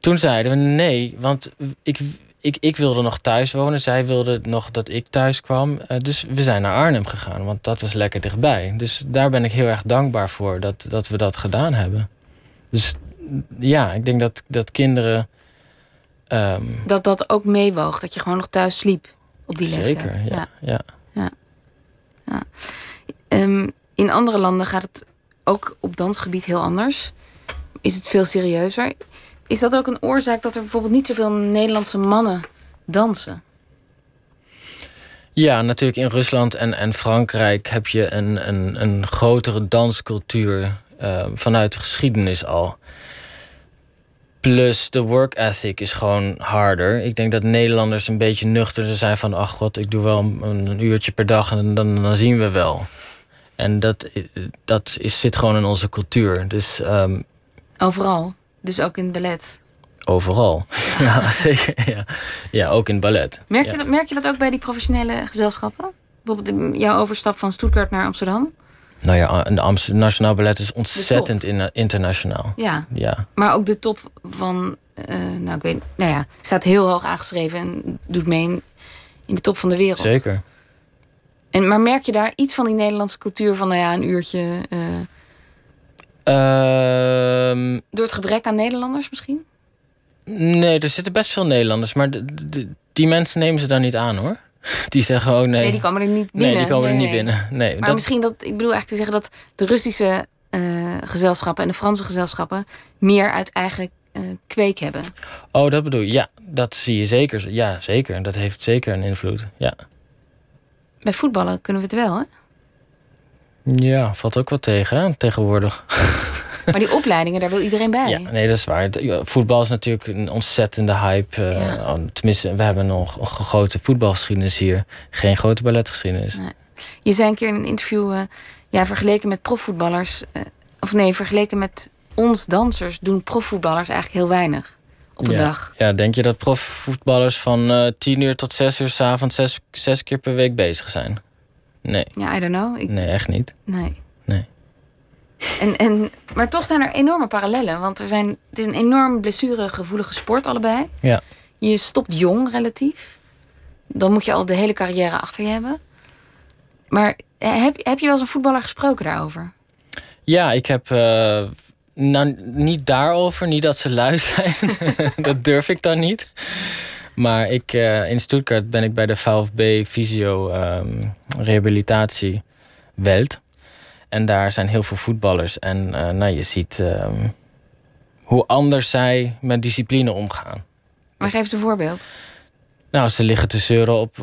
Toen zeiden we nee, want ik, ik, ik wilde nog thuis wonen. Zij wilde nog dat ik thuis kwam. Uh, dus we zijn naar Arnhem gegaan, want dat was lekker dichtbij. Dus daar ben ik heel erg dankbaar voor dat, dat we dat gedaan hebben. Dus ja, ik denk dat, dat kinderen. Um, dat dat ook meewoog, dat je gewoon nog thuis sliep op die zeker, leeftijd. Zeker, ja. ja. ja. ja. Um, in andere landen gaat het ook op dansgebied heel anders. Is het veel serieuzer? Is dat ook een oorzaak dat er bijvoorbeeld niet zoveel Nederlandse mannen dansen? Ja, natuurlijk in Rusland en, en Frankrijk heb je een, een, een grotere danscultuur uh, vanuit de geschiedenis al. Plus de work ethic is gewoon harder. Ik denk dat Nederlanders een beetje nuchter zijn van... ach god, ik doe wel een uurtje per dag en dan, dan zien we wel. En dat, dat is, zit gewoon in onze cultuur. Dus, um, Overal? Dus ook in ballet? Overal. Ja, zeker. Ja, ja ook in ballet. Merk, ja. je dat, merk je dat ook bij die professionele gezelschappen? Bijvoorbeeld jouw overstap van Stuttgart naar Amsterdam? Nou ja, een Amsterdam Nationaal Ballet is ontzettend in, internationaal. Ja. Ja. Maar ook de top van, uh, nou ik weet, nou ja, staat heel hoog aangeschreven en doet mee in, in de top van de wereld. Zeker. En, maar merk je daar iets van die Nederlandse cultuur van, nou ja, een uurtje. Uh, door het gebrek aan Nederlanders misschien? Nee, er zitten best veel Nederlanders, maar die mensen nemen ze dan niet aan hoor. Die zeggen oh nee. Nee, die komen er niet binnen. Nee, die komen nee, er niet nee. binnen. Nee, maar dat... misschien dat, ik bedoel eigenlijk te zeggen dat de Russische uh, gezelschappen en de Franse gezelschappen meer uit eigen uh, kweek hebben. Oh, dat bedoel je. Ja, dat zie je zeker. Ja, zeker. Dat heeft zeker een invloed. Ja. Bij voetballen kunnen we het wel, hè? Ja, valt ook wat tegen, hè? tegenwoordig. Maar die opleidingen, daar wil iedereen bij. Ja, nee, dat is waar. Voetbal is natuurlijk een ontzettende hype. Uh, ja. Tenminste, we hebben nog een grote voetbalgeschiedenis hier. Geen grote balletgeschiedenis. Nee. Je zei een keer in een interview... Uh, ja, vergeleken met profvoetballers... Uh, of nee, vergeleken met ons dansers... doen profvoetballers eigenlijk heel weinig op een ja. dag. Ja, denk je dat profvoetballers van uh, tien uur tot zes uur s'avonds... Zes, zes keer per week bezig zijn? Nee. Ja, I don't know. Ik... Nee, echt niet. Nee. Nee. En, en, maar toch zijn er enorme parallellen. Want er zijn, het is een enorm blessuregevoelige sport allebei. Ja. Je stopt jong relatief. Dan moet je al de hele carrière achter je hebben. Maar heb, heb je wel eens een voetballer gesproken daarover? Ja, ik heb... Uh, nou, niet daarover, niet dat ze lui zijn. dat durf ik dan niet. Maar ik, uh, in Stuttgart ben ik bij de VfB Visio um, Rehabilitatie Welt. En daar zijn heel veel voetballers. En uh, nou, je ziet uh, hoe anders zij met discipline omgaan. Maar geef eens een voorbeeld. Nou, ze liggen te zeuren op,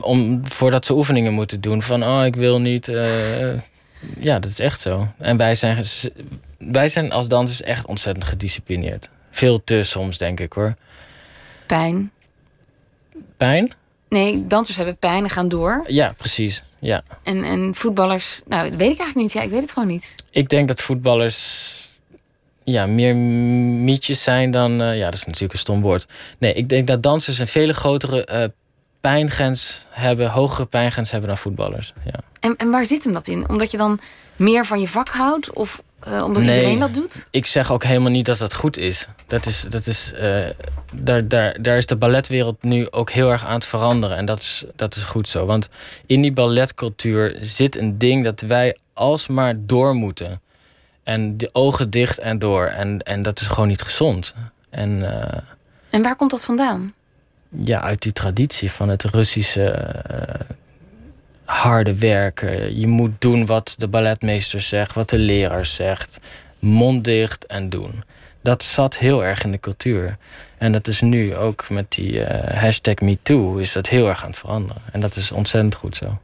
om, voordat ze oefeningen moeten doen. Van, oh, ik wil niet. Uh, ja, dat is echt zo. En wij zijn, wij zijn als dansers echt ontzettend gedisciplineerd. Veel te soms, denk ik hoor. Pijn. Pijn? Nee, dansers hebben pijn en gaan door. Ja, precies. Ja. En, en voetballers, nou, dat weet ik eigenlijk niet. Ja, ik weet het gewoon niet. Ik denk dat voetballers ja, meer mietjes zijn dan. Uh, ja, dat is natuurlijk een stom woord. Nee, ik denk dat dansers een veel grotere uh, pijngrens hebben, hogere pijngrens hebben dan voetballers. Ja. En, en waar zit hem dat in? Omdat je dan meer van je vak houdt? Of uh, omdat nee, iedereen dat doet? Ik zeg ook helemaal niet dat dat goed is. Dat is, dat is, uh, daar, daar, daar is de balletwereld nu ook heel erg aan het veranderen. En dat is, dat is goed zo. Want in die balletcultuur zit een ding dat wij alsmaar door moeten. En de ogen dicht en door. En, en dat is gewoon niet gezond. En, uh, en waar komt dat vandaan? Ja, uit die traditie van het Russische harde werken. Je moet doen wat de balletmeester zegt, wat de leraar zegt. Mond dicht en doen. Dat zat heel erg in de cultuur. En dat is nu ook met die uh, hashtag MeToo is dat heel erg aan het veranderen. En dat is ontzettend goed zo.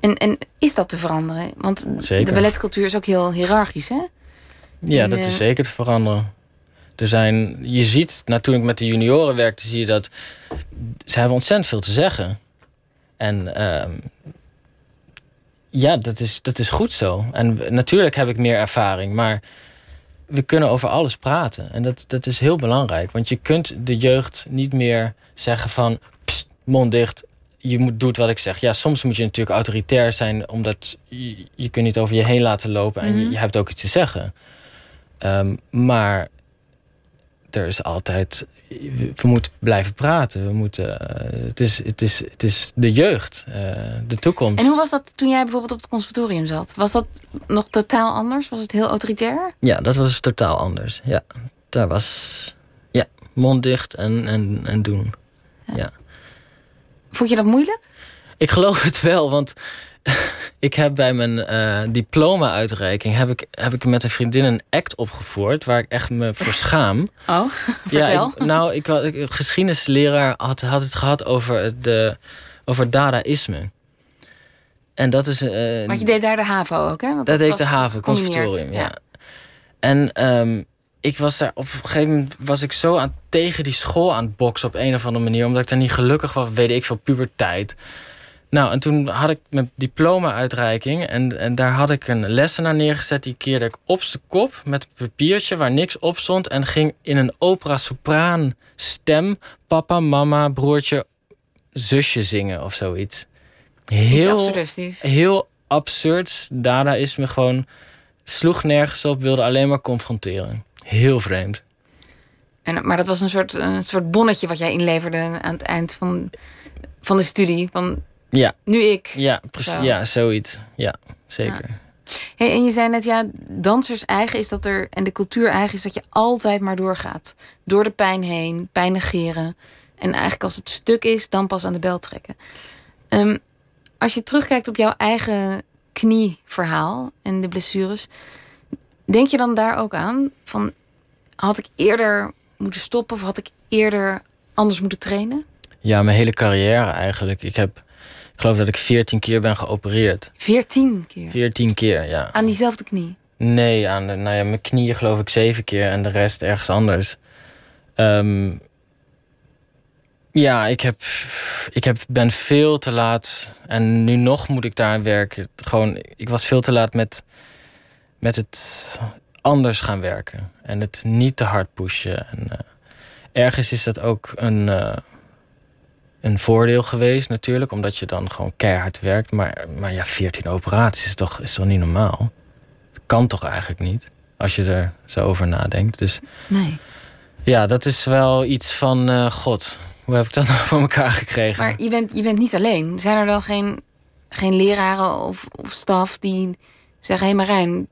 En, en is dat te veranderen? Want zeker. de balletcultuur is ook heel hiërarchisch, hè? Ja, en, dat is zeker te veranderen. Er zijn, je ziet natuurlijk met de junioren werkt, zie je dat ze hebben ontzettend veel te zeggen. En uh, ja, dat is, dat is goed zo. En natuurlijk heb ik meer ervaring, maar we kunnen over alles praten. En dat, dat is heel belangrijk. Want je kunt de jeugd niet meer zeggen van pst, mond dicht, je moet, doet wat ik zeg. Ja, soms moet je natuurlijk autoritair zijn, omdat je, je kunt niet over je heen laten lopen en mm -hmm. je, je, hebt ook iets te zeggen. Um, maar er is altijd. We moeten blijven praten. We moeten, uh, het, is, het, is, het is de jeugd, uh, de toekomst. En hoe was dat toen jij bijvoorbeeld op het conservatorium zat? Was dat nog totaal anders? Was het heel autoritair? Ja, dat was totaal anders. Ja, daar was ja, mond dicht en, en, en doen. Ja. ja. Vond je dat moeilijk? Ik geloof het wel, want ik heb bij mijn uh, diploma-uitreiking... Heb ik, heb ik met een vriendin een act opgevoerd... waar ik echt me voor schaam. Oh, vertel. Ja, ik, nou, ik had, ik, geschiedenisleraar had, had het gehad over, de, over dadaïsme. En dat is... Uh, Want je deed daar de HAVO ook, hè? Want dat, dat deed ik de HAVO, conservatorium, ja. ja. En um, ik was daar op een gegeven moment was ik zo aan tegen die school aan het boksen op een of andere manier, omdat ik daar niet gelukkig was, weet ik veel puberteit. Nou, en toen had ik mijn diploma-uitreiking. En, en daar had ik een lessenaar neergezet. Die keerde ik op zijn kop met een papiertje waar niks op stond. En ging in een opera-sopraan stem papa, mama, broertje, zusje zingen of zoiets. Heel absurdistisch. Heel absurd. Dada is me gewoon. sloeg nergens op, wilde alleen maar confronteren. Heel vreemd. En, maar dat was een soort, een soort bonnetje wat jij inleverde aan het eind van, van de studie. Van ja. Nu ik. Ja, precies. Ja, zoiets. Ja, zeker. Hey, en je zei net, ja, dansers eigen is dat er, en de cultuur eigen is dat je altijd maar doorgaat. Door de pijn heen, pijn negeren. En eigenlijk als het stuk is, dan pas aan de bel trekken. Um, als je terugkijkt op jouw eigen knieverhaal en de blessures, denk je dan daar ook aan? Van had ik eerder moeten stoppen of had ik eerder anders moeten trainen? Ja, mijn hele carrière eigenlijk. Ik heb, geloof dat ik 14 keer ben geopereerd. 14 keer? 14 keer, ja. Aan diezelfde knie? Nee, aan de, nou ja, mijn knieën geloof ik zeven keer en de rest ergens anders. Um, ja, ik, heb, ik heb, ben veel te laat. En nu nog moet ik daar werken. Gewoon, ik was veel te laat met, met het anders gaan werken. En het niet te hard pushen. En, uh, ergens is dat ook een, uh, een voordeel geweest natuurlijk. Omdat je dan gewoon keihard werkt. Maar, maar ja, 14 operaties is toch, is toch niet normaal? Dat kan toch eigenlijk niet? Als je er zo over nadenkt. Dus nee. ja, dat is wel iets van uh, God hoe heb ik dat nou voor elkaar gekregen? Maar je bent, je bent niet alleen. Zijn er dan geen, geen leraren of, of staf die zeggen: hé hey Marijn,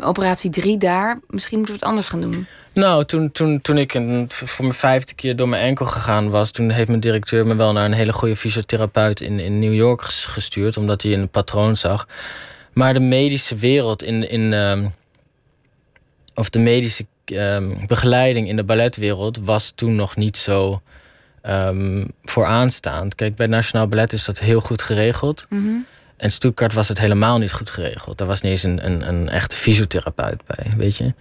operatie 3 daar, misschien moeten we het anders gaan doen? Nou, toen, toen, toen ik een, voor mijn vijfde keer door mijn enkel gegaan was, toen heeft mijn directeur me wel naar een hele goede fysiotherapeut in, in New York gestuurd, omdat hij een patroon zag. Maar de medische wereld in. in uh, of de medische uh, begeleiding in de balletwereld was toen nog niet zo um, vooraanstaand. Kijk, bij Nationaal Ballet is dat heel goed geregeld. Mm -hmm. En Stuttgart was het helemaal niet goed geregeld. Daar was niet eens een, een, een echte fysiotherapeut bij, weet je.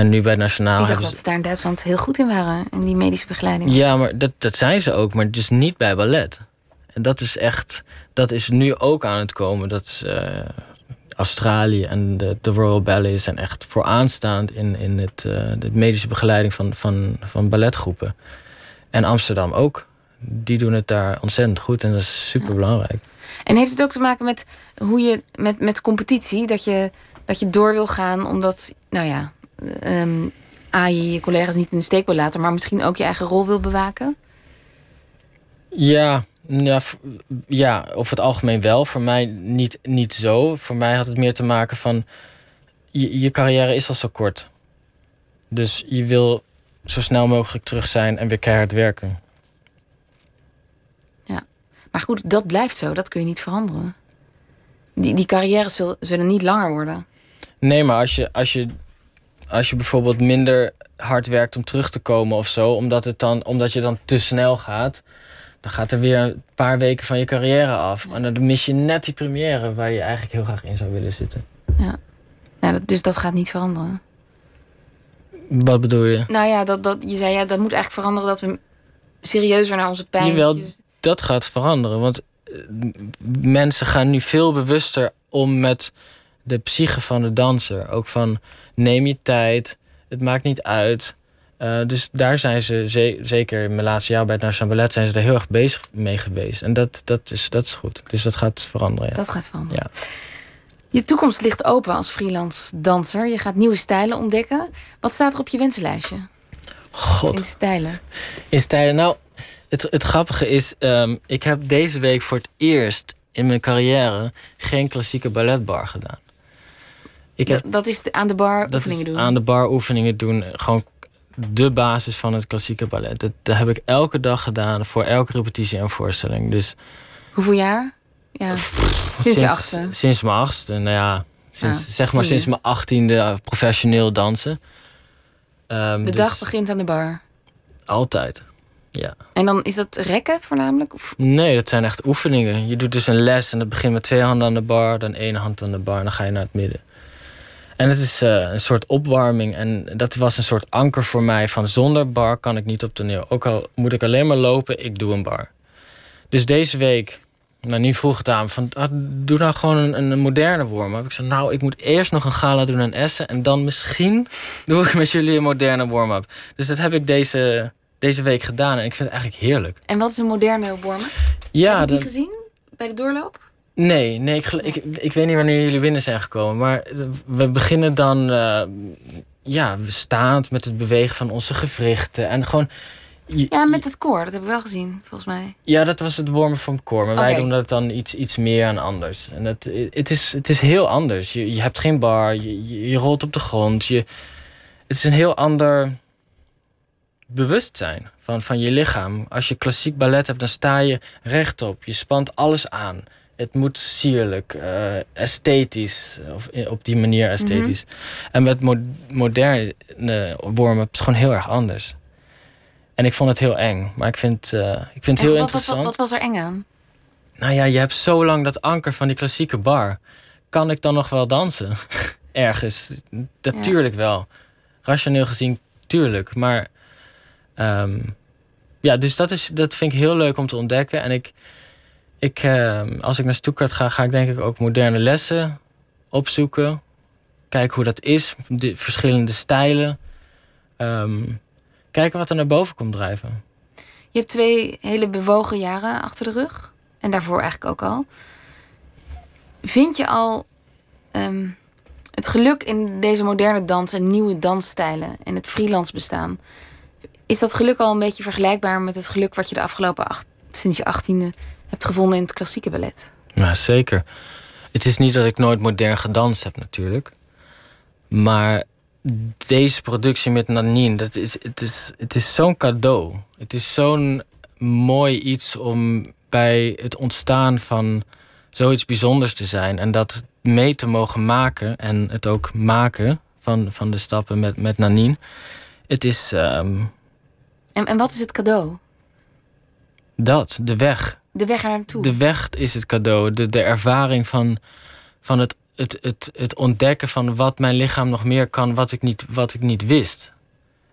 En nu bij Nationaal. Ik dacht dat ze daar in Duitsland heel goed in waren, in die medische begeleiding. Ja, maar dat, dat zijn ze ook, maar dus niet bij ballet. En dat is echt, dat is nu ook aan het komen. Dat uh, Australië en de, de Royal Ballet zijn echt vooraanstaand in, in het, uh, de medische begeleiding van, van, van balletgroepen. En Amsterdam ook. Die doen het daar ontzettend goed en dat is super belangrijk. En heeft het ook te maken met hoe je met, met competitie, dat je, dat je door wil gaan, omdat, nou ja, um, A, je je collega's niet in de steek wil laten, maar misschien ook je eigen rol wil bewaken? Ja, ja, ja over het algemeen wel. Voor mij niet, niet zo. Voor mij had het meer te maken van. Je, je carrière is al zo kort. Dus je wil zo snel mogelijk terug zijn en weer keihard werken. Ja, maar goed, dat blijft zo. Dat kun je niet veranderen. Die, die carrières zullen, zullen niet langer worden. Nee, maar als je, als, je, als je bijvoorbeeld minder hard werkt om terug te komen of zo, omdat, het dan, omdat je dan te snel gaat, dan gaat er weer een paar weken van je carrière af. En dan mis je net die première waar je eigenlijk heel graag in zou willen zitten. Ja, nou, dat, dus dat gaat niet veranderen. Wat bedoel je? Nou ja, dat, dat, je zei ja, dat moet eigenlijk veranderen dat we serieuzer naar onze pijn. Jawel, dat gaat veranderen. Want eh, mensen gaan nu veel bewuster om met de psyche van de danser. Ook van neem je tijd, het maakt niet uit. Uh, dus daar zijn ze, ze, zeker in mijn laatste jaar bij het Nationaal Ballet, zijn ze er heel erg bezig mee geweest. En dat, dat, is, dat is goed. Dus dat gaat veranderen. Ja. Dat gaat veranderen. Ja. Je toekomst ligt open als freelance danser. Je gaat nieuwe stijlen ontdekken. Wat staat er op je wensenlijstje? God. In stijlen. In stijlen. Nou, het, het grappige is, um, ik heb deze week voor het eerst in mijn carrière geen klassieke balletbar gedaan. Ik heb, dat, dat is aan de bar dat oefeningen is doen? Aan de bar oefeningen doen. Gewoon de basis van het klassieke ballet. Dat, dat heb ik elke dag gedaan voor elke repetitie en voorstelling. Dus, Hoeveel jaar? Ja. Pff, sinds, je achtste? Sinds mijn achtste. Nou ja, sinds, ah, zeg maar sinds mijn achttiende professioneel dansen. Um, de dus dag begint aan de bar? Altijd, ja. En dan is dat rekken voornamelijk? Of? Nee, dat zijn echt oefeningen. Je doet dus een les en dat begint met twee handen aan de bar... dan één hand aan de bar en dan ga je naar het midden. En het is uh, een soort opwarming. En dat was een soort anker voor mij van zonder bar kan ik niet op toneel. Ook al moet ik alleen maar lopen, ik doe een bar. Dus deze week Nou, niet vroeg het aan. Van, ah, doe nou gewoon een, een moderne warm-up. Ik zei, nou, ik moet eerst nog een gala doen in Essen... en dan misschien doe ik met jullie een moderne warm-up. Dus dat heb ik deze, deze week gedaan en ik vind het eigenlijk heerlijk. En wat is een moderne warm-up? Ja, Heb je die dat- gezien bij de doorloop? Nee, nee ik, ik, ik weet niet wanneer jullie binnen zijn gekomen. Maar eh, we beginnen dan eh, ja, staand met het bewegen van onze gewrichten. En gewoon. Ja, met het koor. Dat heb ik wel gezien, volgens mij. Ja, dat was het wormen van koor. Maar wij doen dat dan iets, iets meer en anders. En het, het, is, het is heel anders. Je, je hebt geen bar, je, je, je rolt op de grond. Je, het is een heel ander bewustzijn van, van je lichaam. Als je klassiek ballet hebt, dan sta je rechtop. Je spant alles aan. Het moet sierlijk, eh, esthetisch, of op die manier esthetisch. En met mo moderne wormen is het gewoon heel erg anders. En ik vond het heel eng, maar ik vind, eh, ik vind het heel wat, interessant. wat, wat was er eng aan? Nou ja, je hebt zo lang dat anker van die klassieke bar. Kan ik dan nog wel dansen? Ergens. Natuurlijk wel. Rationeel gezien, tuurlijk. Maar ehm, ja, dus dat, is, dat vind ik heel leuk om te ontdekken. En ik, ik, ehm, als ik naar Stuttgart ga, ga ik denk ik ook moderne lessen opzoeken. Kijken hoe dat is. De verschillende stijlen. Ehm, kijken wat er naar boven komt drijven. Je hebt twee hele bewogen jaren achter de rug. En daarvoor eigenlijk ook al. Vind je al ehm, het geluk in deze moderne dans en nieuwe dansstijlen en het freelance bestaan? Is dat geluk al een beetje vergelijkbaar met het geluk wat je de afgelopen acht, sinds je achttiende hebt gevonden in het klassieke ballet? Ja, zeker. Het is niet dat ik nooit modern gedanst heb, natuurlijk. Maar deze productie met Nanine, dat is, het is, het is zo'n cadeau. Het is zo'n mooi iets om bij het ontstaan van zoiets bijzonders te zijn. En dat mee te mogen maken en het ook maken van, van de stappen met, met Nanine. Het is ehm, En, en wat is het cadeau? Dat, de weg. De weg er naartoe. De weg is het cadeau. De, de ervaring van, van het, het, het, het ontdekken van wat mijn lichaam nog meer kan, wat ik, niet, wat ik niet wist.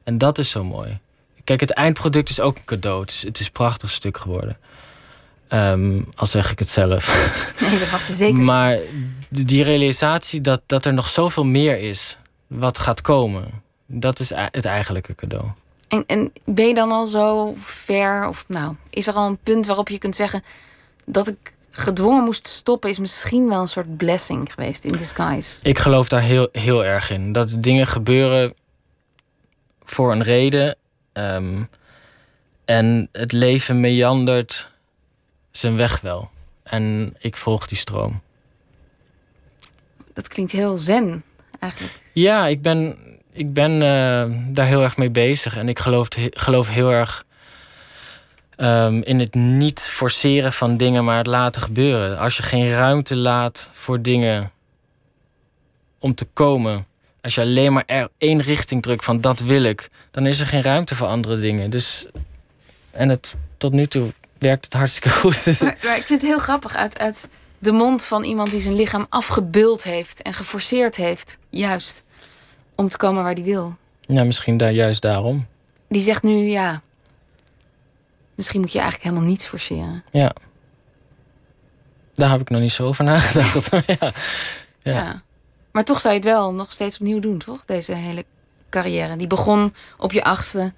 En dat is zo mooi. Kijk, het eindproduct is ook een cadeau. Het is, het is een prachtig stuk geworden. Ehm, al zeg ik het zelf. Nee, dat mag je zeker. maar die realisatie dat, dat er nog zoveel meer is wat gaat komen, dat is ei- het eigenlijke cadeau. En, en ben je dan al zo ver? Of nou, is er al een punt waarop je kunt zeggen dat ik gedwongen moest stoppen, is misschien wel een soort blessing geweest in disguise. Ik geloof daar heel, heel erg in. Dat dingen gebeuren voor een reden. ehm, en het leven meandert zijn weg wel. En ik volg die stroom. Dat klinkt heel zen, eigenlijk. Ja, ik ben, ik ben eh, daar heel erg mee bezig. En ik geloof, geloof heel erg ehm, in het niet forceren van dingen, maar het laten gebeuren. Als je geen ruimte laat voor dingen om te komen. Als je alleen maar er één richting drukt van dat wil ik, dan is er geen ruimte voor andere dingen. Dus, en het, tot nu toe werkt het hartstikke goed. Ik vind het heel grappig uit, uit de mond van iemand die zijn lichaam afgebeuld heeft en geforceerd heeft, juist om te komen waar hij wil. ja, misschien daar juist daarom. Die zegt nu ja. Misschien moet je eigenlijk helemaal niets forceren. Ja. Daar heb ik nog niet zo over nagedacht. ja. Ja. Ja. Maar toch zou je het wel nog steeds opnieuw doen, toch? Deze hele carrière. Die begon op je achtste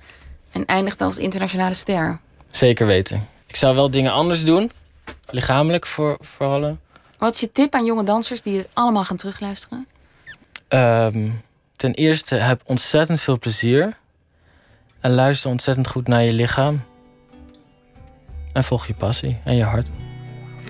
en eindigde als internationale ster. Zeker weten. Ik zou wel dingen anders doen. Lichamelijk voor, vooral. Wat is je tip aan jonge dansers die het allemaal gaan terugluisteren? Ehm, ten eerste, heb ontzettend veel plezier. En luister ontzettend goed naar je lichaam. En volg je passie en je hart.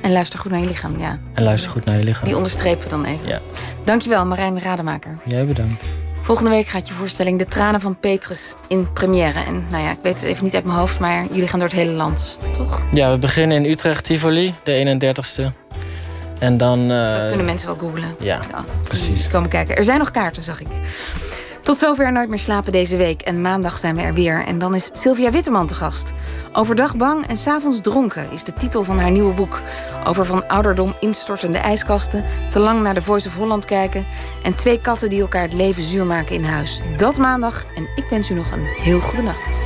En luister goed naar je lichaam, ja. En luister goed naar je lichaam. Die onderstrepen we dan even. Ja. Dankjewel, Marijn Rademaker. Jij bedankt. Volgende week gaat je voorstelling De Tranen van Petrus in première. En nou ja, ik weet het even niet uit mijn hoofd, maar jullie gaan door het hele land, toch? Ja, we beginnen in Utrecht, Tivoli, de 31ste. En dan... eh, Dat kunnen mensen wel googlen. Ja, Ja, precies. komen kijken. Er zijn nog kaarten, zag ik. Tot zover Nooit meer slapen deze week. En maandag zijn we er weer. En dan is Sylvia Witteman te gast. Overdag bang en s'avonds dronken is de titel van haar nieuwe boek. Over van ouderdom instortende ijskasten, te lang naar de Voice of Holland kijken... en twee katten die elkaar het leven zuur maken in huis. Dat maandag. En ik wens u nog een heel goede nacht.